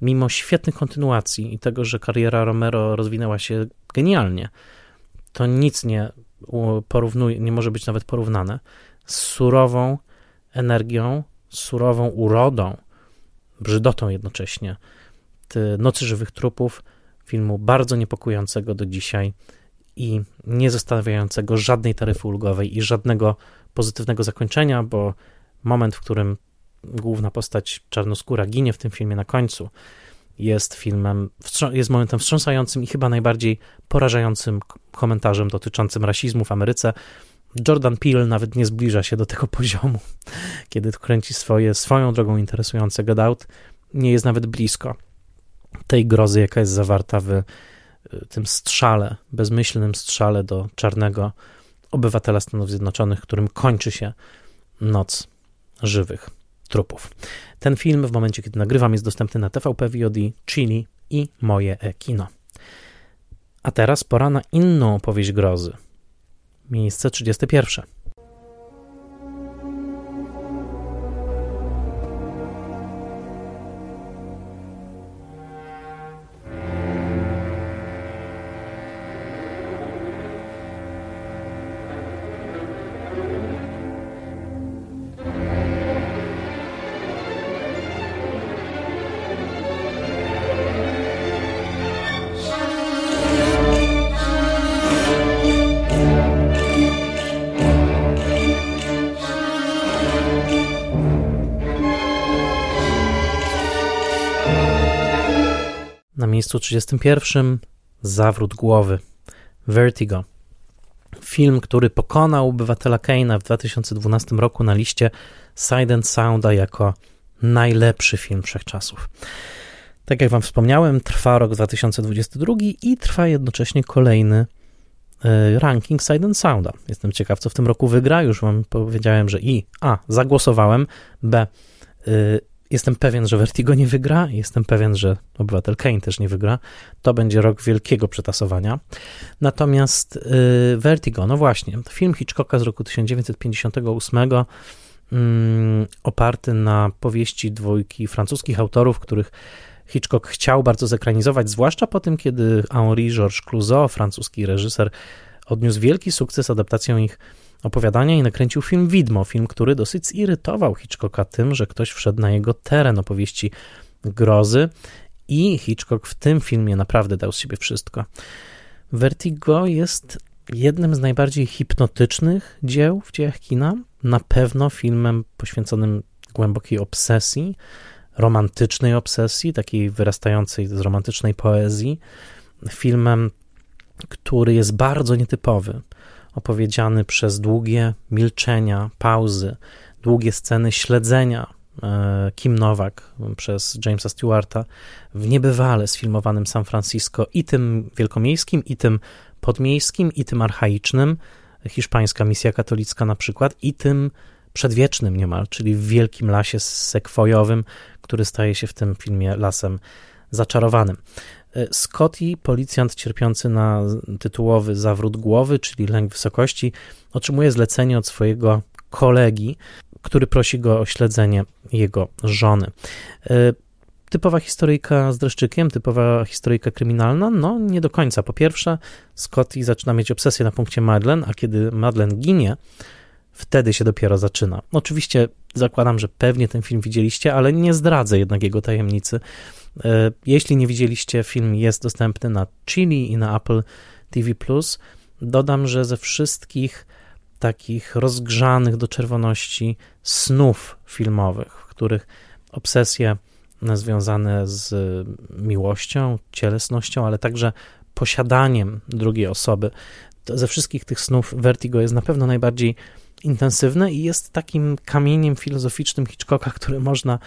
mimo świetnych kontynuacji i tego, że kariera Romero rozwinęła się genialnie, to nic nie porównuje, nie może być nawet porównane z surową, energią, surową urodą, brzydotą jednocześnie Nocy Żywych Trupów, filmu bardzo niepokojącego do dzisiaj i nie zostawiającego żadnej taryfy ulgowej i żadnego pozytywnego zakończenia, bo moment, w którym główna postać czarnoskóra ginie w tym filmie na końcu, jest filmem, jest momentem wstrząsającym i chyba najbardziej porażającym komentarzem dotyczącym rasizmu w Ameryce. Jordan Peele nawet nie zbliża się do tego poziomu, kiedy kręci swoje, swoją drogą interesujące Get nie jest nawet blisko tej grozy, jaka jest zawarta w y, tym strzale, bezmyślnym strzale do czarnego obywatela Stanów Zjednoczonych, którym kończy się noc żywych trupów. Ten film w momencie, kiedy nagrywam, jest dostępny na TVP VOD, Chili i moje e-kino. A teraz pora na inną opowieść grozy. Miejsce 31. Na miejscu 31 Zawrót głowy Vertigo. Film, który pokonał obywatela Keina w 2012 roku na liście Side and Sounda jako najlepszy film wszechczasów. Tak jak Wam wspomniałem, trwa rok 2022 i trwa jednocześnie kolejny e, ranking Side and Sounda. Jestem ciekaw, co w tym roku wygra. Już Wam powiedziałem, że i A. Zagłosowałem, B. Y, Jestem pewien, że Vertigo nie wygra, jestem pewien, że Obywatel Kane też nie wygra. To będzie rok wielkiego przetasowania. Natomiast yy, Vertigo, no właśnie, film Hitchcocka z roku 1958, yy, mm, oparty na powieści dwójki francuskich autorów, których Hitchcock chciał bardzo zekranizować, zwłaszcza po tym, kiedy Henri Georges Clouzot, francuski reżyser, odniósł wielki sukces adaptacją ich opowiadania i nakręcił film Widmo, film, który dosyć zirytował Hitchcocka tym, że ktoś wszedł na jego teren opowieści grozy i Hitchcock w tym filmie naprawdę dał z siebie wszystko. Vertigo jest jednym z najbardziej hipnotycznych dzieł w dziejach kina, na pewno filmem poświęconym głębokiej obsesji, romantycznej obsesji, takiej wyrastającej z romantycznej poezji, filmem, który jest bardzo nietypowy opowiedziany przez długie milczenia, pauzy, długie sceny śledzenia e, Kim Nowak przez Jamesa Stewarta w niebywale sfilmowanym San Francisco i tym wielkomiejskim, i tym podmiejskim, i tym archaicznym, hiszpańska misja katolicka na przykład, i tym przedwiecznym niemal, czyli w wielkim lasie sekwojowym, który staje się w tym filmie lasem zaczarowanym. E, Scotty, policjant cierpiący na tytułowy zawrót głowy, czyli lęk wysokości, otrzymuje zlecenie od swojego kolegi, który prosi go o śledzenie jego żony. E, typowa historyjka z dreszczykiem, typowa historyjka kryminalna? No, nie do końca. Po pierwsze, Scotty zaczyna mieć obsesję na punkcie Madeleine, a kiedy Madeleine ginie, wtedy się dopiero zaczyna. Oczywiście zakładam, że pewnie ten film widzieliście, ale nie zdradzę jednak jego tajemnicy. E, jeśli nie widzieliście, film jest dostępny na Chili i na Apple TV+. Dodam, że ze wszystkich takich rozgrzanych do czerwoności snów filmowych, w których obsesje związane z miłością, cielesnością, ale także posiadaniem drugiej osoby, ze wszystkich tych snów Vertigo jest na pewno najbardziej intensywne i jest takim kamieniem filozoficznym Hitchcocka, który można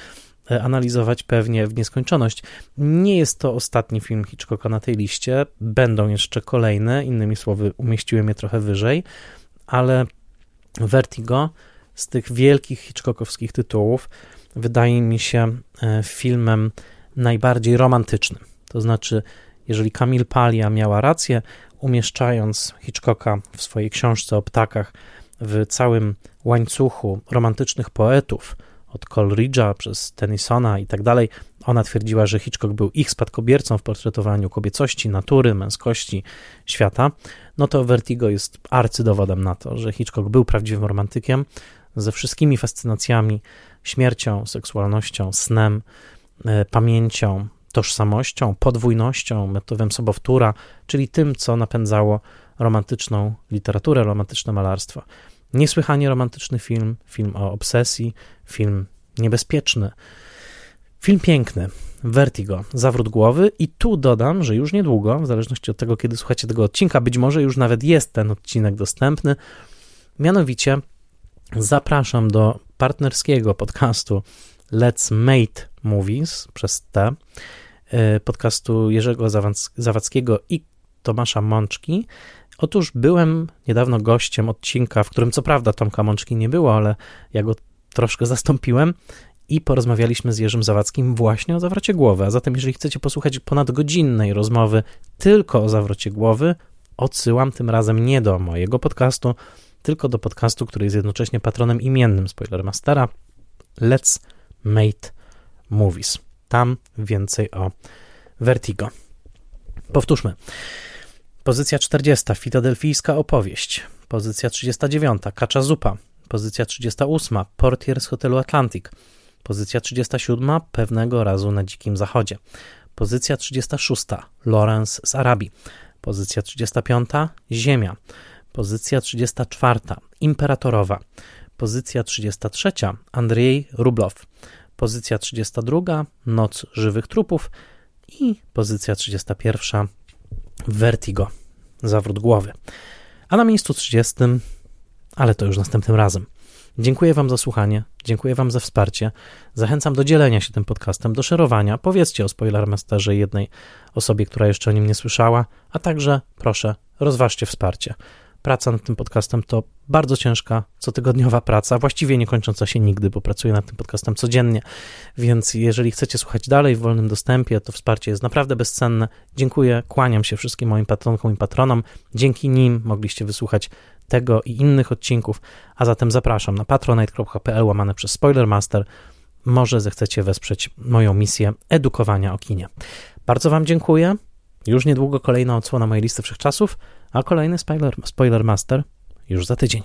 analizować pewnie w nieskończoność. Nie jest to ostatni film Hitchcocka na tej liście, będą jeszcze kolejne, innymi słowy, umieściłem je trochę wyżej, ale Vertigo z tych wielkich Hitchcockowskich tytułów wydaje mi się e, filmem najbardziej romantycznym. To znaczy, jeżeli Camille Paglia miała rację, umieszczając Hitchcocka w swojej książce o ptakach w całym łańcuchu romantycznych poetów, od Coleridge'a przez Tennysona i tak dalej. Ona twierdziła, że Hitchcock był ich spadkobiercą w portretowaniu kobiecości, natury, męskości, świata. No to Vertigo jest arcydowodem na to, że Hitchcock był prawdziwym romantykiem ze wszystkimi fascynacjami, śmiercią, seksualnością, snem, e, pamięcią, tożsamością, podwójnością, motywem sobowtóra, czyli tym, co napędzało romantyczną literaturę, romantyczne malarstwo. Niesłychanie romantyczny film, film o obsesji, film niebezpieczny, film piękny. Vertigo, zawrót głowy i tu dodam, że już niedługo, w zależności od tego, kiedy słuchacie tego odcinka, być może już nawet jest ten odcinek dostępny, mianowicie zapraszam do partnerskiego podcastu Let's Mate Movies przez T, y, podcastu Jerzego Zawadzkiego i Tomasza Mączki. Otóż byłem niedawno gościem odcinka, w którym co prawda Tomka Mączki nie było, ale ja go troszkę zastąpiłem i porozmawialiśmy z Jerzym Zawadzkim właśnie o zawrocie głowy. A zatem, jeżeli chcecie posłuchać ponadgodzinnej rozmowy tylko o zawrocie głowy, odsyłam tym razem nie do mojego podcastu, tylko do podcastu, który jest jednocześnie patronem imiennym Spoilermastera Let's Mate Movies. Tam więcej o Vertigo. Powtórzmy. Pozycja 40. Filadelfijska opowieść. Pozycja 39. Kacza zupa. Pozycja 38. Portier z hotelu Atlantic. Pozycja 37. Pewnego razu na Dzikim Zachodzie. Pozycja 36. Lawrence z Arabii. Pozycja 35. Ziemia. Pozycja 34. Imperatorowa. Pozycja 33. Andrzej Rublow. Pozycja 32. Noc żywych trupów. I pozycja 31. Vertigo. Zawrót głowy. A na miejscu 30. Ale to już następnym razem. Dziękuję Wam za słuchanie, dziękuję Wam za wsparcie. Zachęcam do dzielenia się tym podcastem, do szerowania. Powiedzcie o Spoilermasterze jednej osobie, która jeszcze o nim nie słyszała, a także proszę, rozważcie wsparcie praca nad tym podcastem to bardzo ciężka, cotygodniowa praca, właściwie nie kończąca się nigdy, bo pracuję nad tym podcastem codziennie. Więc jeżeli chcecie słuchać dalej w wolnym dostępie, to wsparcie jest naprawdę bezcenne. Dziękuję, kłaniam się wszystkim moim patronkom i patronom. Dzięki nim mogliście wysłuchać tego i innych odcinków, a zatem zapraszam na patronite.pl łamane przez Spoilermaster. Może zechcecie wesprzeć moją misję edukowania o kinie. Bardzo Wam dziękuję. Już niedługo kolejna odsłona mojej listy wszechczasów, a kolejny spoiler, spoiler master już za tydzień.